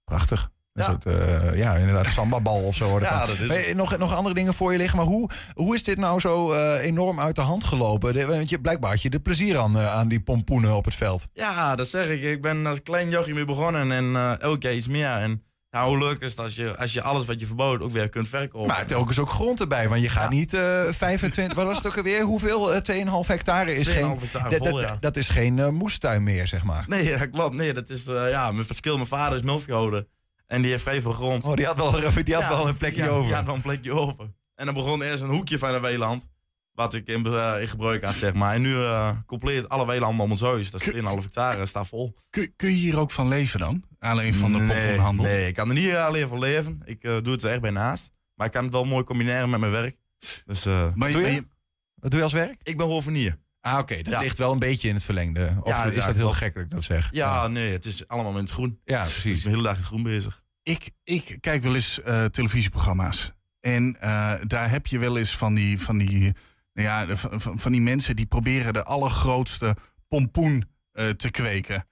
Prachtig. Een Ja. soort, eh, ja, inderdaad, sambabal of zo. Ja, dan. dat is Maar, het. nog, nog andere dingen voor je liggen. Maar hoe, hoe is dit nou zo eh, enorm uit de hand gelopen? De, want je, blijkbaar had je er plezier aan, eh, aan die pompoenen op het veld. Ja, dat zeg ik. Ik ben als klein jochie mee begonnen en elke keer iets meer. En ja, hoe leuk is het als je, als je alles wat je verbouwt ook weer kunt verkopen. Maar telkens ook grond erbij. Want je gaat niet eh 25... wat was het ook alweer? Hoeveel? Eh, 2,5 hectare is 2,5 geen... hectare dat, vol, dat, ja. dat is geen moestuin meer, zeg maar. Nee, dat klopt. Nee, dat is ja, mijn verschil. Mijn vader is melkveehouder. En die heeft vrij veel grond. Oh, die had wel, die had Ja, wel een plekje ja, over. Die had wel een plekje over. En dan begon eerst een hoekje van een weiland. Wat ik in, eh, in gebruik had, zeg maar. En nu eh, compleet alle weilanden om ons huis. Dat is 2,5 hectare, staat vol. Kun, kun je hier ook van leven dan? Alleen van de nee, pompoenhandel? nee, ik kan er niet eh, alleen van leven. Ik eh, doe het er echt bij naast. Maar ik kan het wel mooi combineren met mijn werk. Dus, eh, Maar je- Doe je? maar je- Wat doe je als werk? ik ben hovenier. Ah, oké. dat Ja. ligt wel een beetje in het verlengde. Of Ja, is ja, dat heel gek dat ik dat zeg? Ja, nee, het is allemaal in het groen. Ja, Dus ik precies. ben de hele dag in het groen bezig. Ik, ik kijk wel eens eh, televisieprogramma's. En eh, daar heb je wel eens van die, van die, nou ja, van, van- die mensen die proberen de allergrootste pompoen eh, te kweken.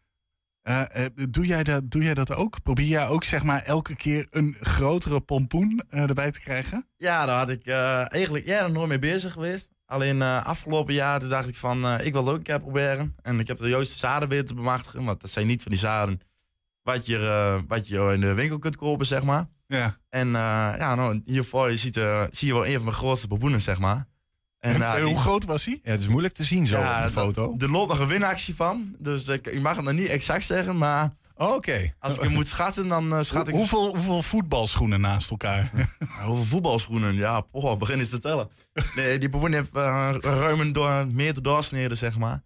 Doe, jij dat, doe jij dat ook? Probeer jij ook zeg maar elke keer een grotere pompoen eh, erbij te krijgen? Ja, daar had ik eh, eigenlijk ja, nog nooit mee bezig geweest. Alleen eh, afgelopen jaar toen dacht ik van, eh, ik wil het ook een keer proberen. En ik heb de juiste zaden weer te bemachtigen. Want dat zijn niet van die zaden wat je, eh, wat je in de winkel kunt kopen, zeg maar. Ja. En eh, ja, nou, hiervoor je ziet, eh, zie je wel een van mijn grootste baboenen, zeg maar. En, die- hoe groot was hij? Ja, het is moeilijk te zien zo Ja, op de foto. Er loopt nog een winactie van. Dus ik, ik mag het nog niet exact zeggen. Maar Oh, Oké. als ik hem moet schatten, dan eh, schat ik... hoeveel, hoeveel voetbalschoenen naast elkaar? Ja, Hoeveel voetbalschoenen? Ja, poh, begin eens te tellen. Nee, die baboen heeft eh, ruim een meter doorsneden, zeg maar.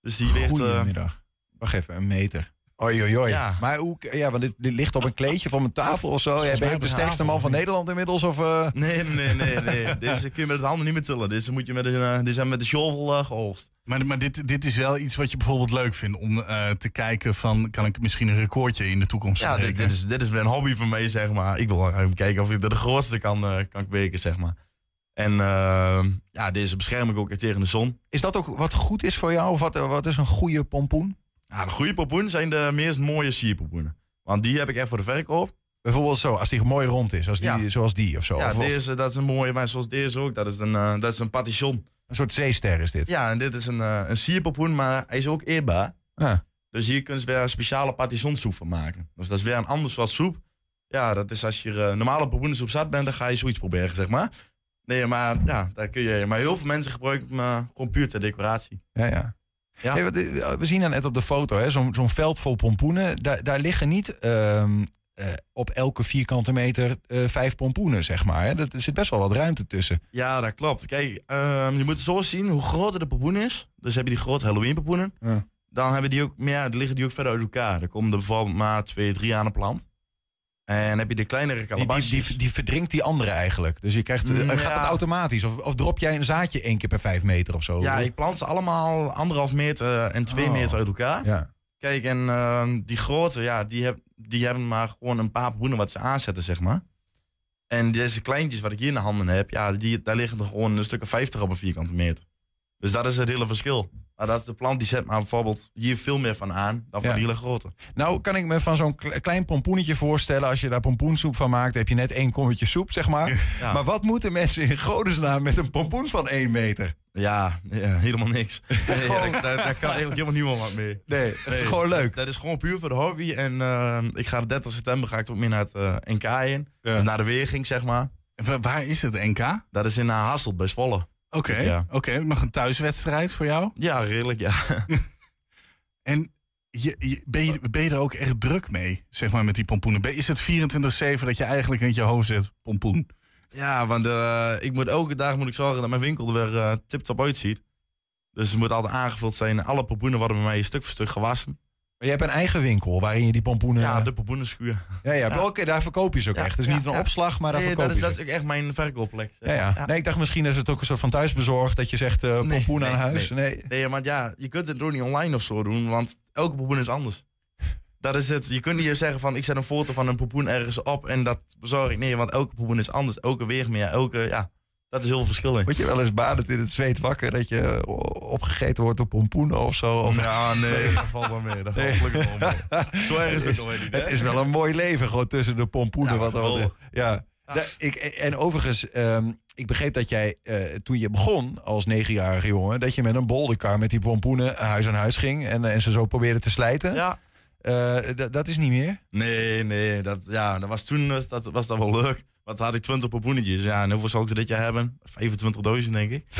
Dus die eh, Goedemiddag. Wacht even, een meter. Oei, oei, oei. Ja. Maar hoe, ja, want dit, dit ligt op een kleedje van mijn tafel of zo. Ja, ben je de sterkste man van? Nederland inmiddels? Of, eh? nee, nee, nee, nee. Deze kun je met de handen niet meer tillen. Deze moet je met een, eh, met de shovel eh, geoogst. Maar, maar dit, dit is wel iets wat je bijvoorbeeld leuk vindt om eh, te kijken van kan ik misschien een recordje in de toekomst Ja, dit, dit, is, dit is een hobby van mij, zeg maar. Ik wil even kijken of ik er de grootste kan, eh, kan kweken, zeg maar. En eh, ja, deze bescherm ik ook tegen de zon. Is dat ook wat goed is voor jou? Of wat, wat is een goede pompoen? Ja, de goede pompoen zijn de meest mooie sierpompoenen. Want die heb ik echt voor de verkoop. Bijvoorbeeld zo, als die mooi rond is, als die, Ja. zoals die of zo. Ja, Of- deze, dat is een mooie, maar zoals deze ook. Dat is een, eh, dat is een patition. een soort zeester is dit. Ja, en dit is een, eh een sierpompoen, maar hij is ook eetbaar. Ja. Dus hier kun je weer een speciale patissonsoep van maken. Dus dat is weer een ander soort soep. Ja, dat is als je eh, normale pompoenensoep zat bent, dan ga je zoiets proberen, zeg maar. Nee, maar ja, daar kun je. Maar heel veel mensen gebruiken hem eh, gewoon puur ter decoratie. Ja, ja. Ja. Hey, eh, we zien dan net op de foto, hè, zo'n zo'n veld vol pompoenen. Daar, daar liggen niet ehm, eh, op elke vierkante meter eh, vijf pompoenen, zeg maar. Hè. Dat- Er zit best wel wat ruimte tussen. Ja, dat klopt. Kijk, ehm, je moet het zo zien hoe groter de pompoen is. Dus heb je die grote Halloween pompoenen. Ja. Dan hebben die ook dan liggen die ook verder uit elkaar. Dan komen er bijvoorbeeld maar twee, drie aan de plant. En heb je de kleinere Die, die, kalabasjes. die, die verdrinkt die andere eigenlijk. Dus je krijgt, eh, Mm, gaat ja. dat automatisch? Of, of drop jij een zaadje één keer per vijf meter of zo? Ja, ik plant ze allemaal anderhalf meter en twee Oh. meter uit elkaar. Ja. Kijk, en ehm, die grote, ja, die, heb, die hebben maar gewoon een paar pompoenen wat ze aanzetten, zeg maar. En deze kleintjes wat ik hier in de handen heb, ja, die, daar liggen er gewoon een stuk of 50 op een vierkante meter. Dus dat is het hele verschil. Maar dat is de plant die zet maar bijvoorbeeld hier veel meer van aan dan van Ja. die hele grote. Nou, kan ik me van zo'n kle- klein pompoenetje voorstellen... als je daar pompoensoep van maakt, heb je net één kommetje soep, zeg maar. Ja. Maar wat moeten mensen in godesnaam met een pompoen van één meter? Ja, ja, helemaal niks. Nee, daar, daar- daar kan eigenlijk helemaal niemand wat mee. Nee, het is gewoon leuk. Dat is gewoon puur voor de hobby. En eh, ik ga de 30 september ga ik ook meer naar het eh, NK in. Dus naar de weerging, zeg maar. Wa- Waar is het NK? Dat is in uh, Hasselt bij Zwolle. Oké, Ja. oké. nog een thuiswedstrijd voor jou? Ja, redelijk, ja. En je, je- ben, je, ben je er ook echt druk mee, zeg maar, met die pompoenen? Is het 24-7 dat je eigenlijk in je hoofd zet, pompoen? Ja, want eh, ik moet elke dag moet ik zorgen dat mijn winkel er weer eh tip-top uitziet. Dus het moet altijd aangevuld zijn. Alle pompoenen worden bij mij stuk voor stuk gewassen. Maar je hebt een eigen winkel waarin je die pompoenen... Ja, de pompoenenschuur. Ja, ja, Oké, daar verkoop je ze ook Ja, echt. Dus ja, niet een opslag, maar daar Nee, verkoop dat is, je dat ze. is ook echt mijn verkoopplek. Ja, ja. Nee, ik dacht misschien is het ook een soort van thuisbezorgd... dat je zegt eh Nee, pompoen aan huis. Nee, Nee. nee. want ja, je kunt het ook niet online of zo doen, want elke pompoen is anders. Dat is het. Je kunt niet zeggen van ik zet een foto van een pompoen ergens op en dat bezorg ik. Nee, want elke pompoen is anders. Elke weermeer, elke, ja, dat is heel veel verschil. Word je wel eens badend in het zweet wakker... dat je o- opgegeten wordt door pompoenen of zo? Of... Ja, nee, dat valt wel mee. Dat valt gelukkig wel mee. Zo erg is het niet. hè? Het is wel een mooi leven, gewoon tussen de pompoenen. Ja, wat geweldig. ja. Ik, en overigens, ehm, ik begreep dat jij eh, toen je begon als negenjarige jongen... dat je met een bolderkar met die pompoenen huis aan huis ging... en, en ze zo probeerde te slijten. Ja. Eh, dat is niet meer? Nee, nee, dat, ja, dat was toen was dat, was dat wel leuk. Toen had ik 20 pompoenetjes. Ja, en hoeveel zal ik er dit jaar hebben? 25.000 denk ik. 25.000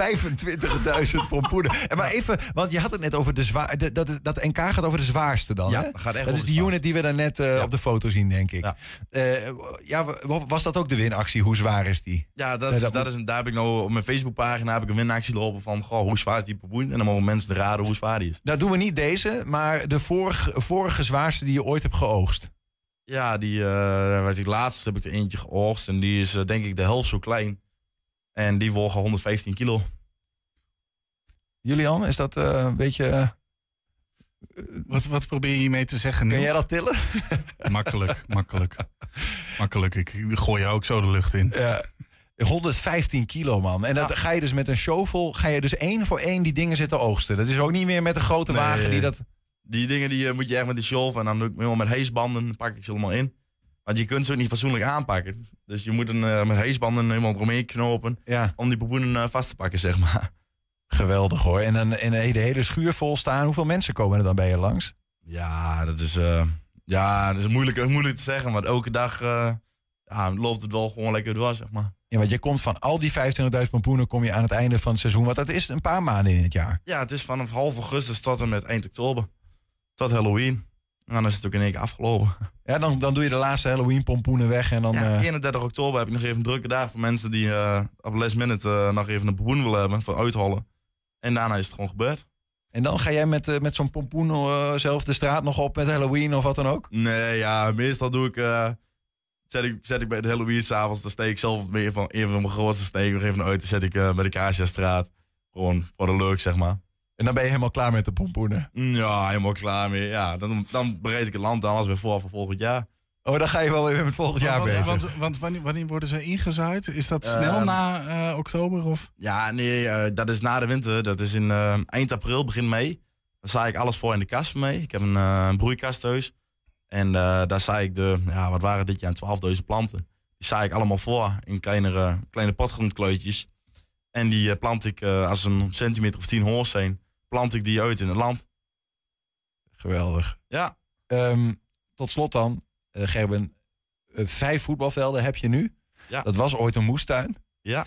pompoenen. En maar even, want je had het net over de zwaar. de- Dat, dat NK gaat over de zwaarste dan. Ja, hè? dat gaat echt dat is die unit die we daar net eh, op de foto zien, denk ik. Ja. Eh, ja, wa- was dat ook de winactie? Hoe zwaar is die? Ja, dat, Nee, is, dat dat moet- is een, daar heb ik nou op mijn Facebookpagina heb ik een winactie lopen van goh, hoe zwaar is die pompoen? En dan mogen mensen raden hoe zwaar die is. Nou doen we niet deze, maar de vorige, vorige zwaarste die je ooit hebt geoogst. Ja, die, eh weet ik, laatst heb ik er eentje geoogst en die is eh, denk ik de helft zo klein. En die wogen 115 kilo. Julian, is dat eh, een beetje... Wat, wat probeer je hiermee te zeggen, Kun Niels? jij dat tillen? Makkelijk, makkelijk. Makkelijk, ik gooi je ook zo de lucht in. Ja. 115 kilo, man. En dat ga je dus met een shovel, ga je dus één voor één die dingen zitten oogsten. Dat is ook niet meer met een grote Nee. wagen die dat... Die dingen die eh, moet je echt met de shelf en dan doe ik helemaal met heesbanden, pak ik ze allemaal in. Want je kunt ze ook niet fatsoenlijk aanpakken. Dus je moet een, eh, met heesbanden helemaal eromheen knopen Ja. om die pompoenen eh, vast te pakken, zeg maar. Geweldig hoor. En dan in de hele schuur vol staan. Hoeveel mensen komen er dan bij je langs? Ja, dat is, ja, dat is moeilijk, moeilijk te zeggen, want elke dag ja, loopt het wel gewoon lekker door, zeg maar. Ja, want je komt van al die 25.000 pompoenen kom je aan het einde van het seizoen. Want dat is een paar maanden in het jaar. Ja, het is vanaf half augustus tot en met eind oktober. Tot Halloween. En dan is het ook in één keer afgelopen. Ja, dan, dan doe je de laatste Halloween pompoenen weg en dan... Ja, eh, 31 oktober heb ik nog even een drukke dag voor mensen die eh, op last minute eh, nog even een pompoen willen hebben voor uithollen. En daarna is het gewoon gebeurd. En dan ga jij met, met zo'n pompoen zelf de straat nog op met Halloween of wat dan ook? Nee, ja, meestal doe ik, zet ik, zet ik bij de Halloween s'avonds, dan steek ik zelf weer van een van mijn grootste steek nog even uit. Dan zet ik bij de Kaasjastraat. Gewoon voor de leuk, zeg maar. En dan ben je helemaal klaar met de pompoenen. Ja, helemaal klaar mee. Ja, dan, dan bereid ik het land alles weer voor voor volgend jaar. Oh, dan ga je wel weer met volgend jaar want, bezig. want, want wanneer, wanneer worden ze ingezaaid? Is dat snel Ehm, na eh, oktober? Of? Ja, nee, eh, dat is na de winter. Dat is in eh, eind april, begin mei. Dan zaai ik alles voor in de kast voor mee. Ik heb een, eh, een broeikast thuis. En eh, daar zaai ik de, ja, wat waren dit jaar, 12.000 planten. Die zaai ik allemaal voor in kleinere, kleine potgrondkleutjes. En die eh, plant ik, eh, als ze een centimeter of tien hoog zijn, plant ik die uit in het land. Geweldig. Ja. Ehm, tot slot dan, eh Gerben, eh, vijf voetbalvelden heb je nu. Ja. Dat was ooit een moestuin. Ja.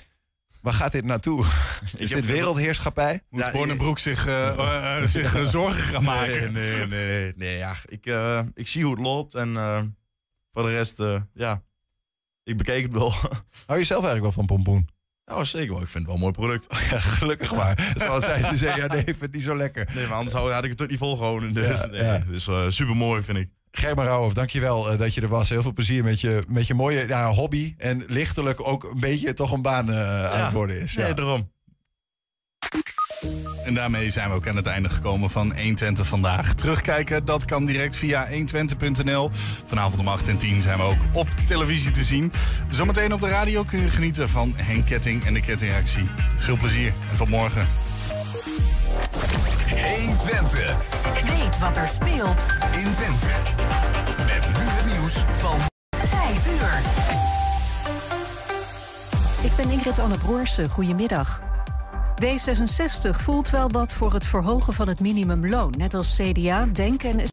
Waar gaat dit naartoe? Is dit wereldheerschappij? Moet Ja, Bornenbroek zich, eh, zich eh, zorgen gaan maken? Nee, nee, nee. nee ja, ik, eh, ik zie hoe het loopt. En eh, voor de rest, ja, ik bekeek het wel. Hou je zelf eigenlijk wel van pompoen? Nou, zeker wel. Ik vind het wel een mooi product. Ja, gelukkig maar. Het zal zijn, ze zeggen, ja nee, ik vind het niet zo lekker. Nee, maar anders had ik het ook niet volgehouden. Dus, Ja, ja. dus super mooi, vind ik. Gerben Rauhoff, dankjewel uh, dat je er was. Heel veel plezier met je, met je mooie ja, hobby. En lichtelijk ook een beetje toch een baan uh, aan het worden is. Nee, Ja. daarom. En daarmee zijn we ook aan het einde gekomen van 120 vandaag. Terugkijken, dat kan direct via 120.nl. Vanavond om 8 en 10 zijn we ook op televisie te zien. Zometeen op de radio kun je genieten van Henk Ketting en de Kettingreactie. Veel plezier en tot morgen. 120. Weet wat er speelt in Twente. Met nu het nieuws van 5 uur. Ik ben Ingrid Anne Broersen. Goedemiddag. D66 voelt wel wat voor het verhogen van het minimumloon. Net als CDA, DENK en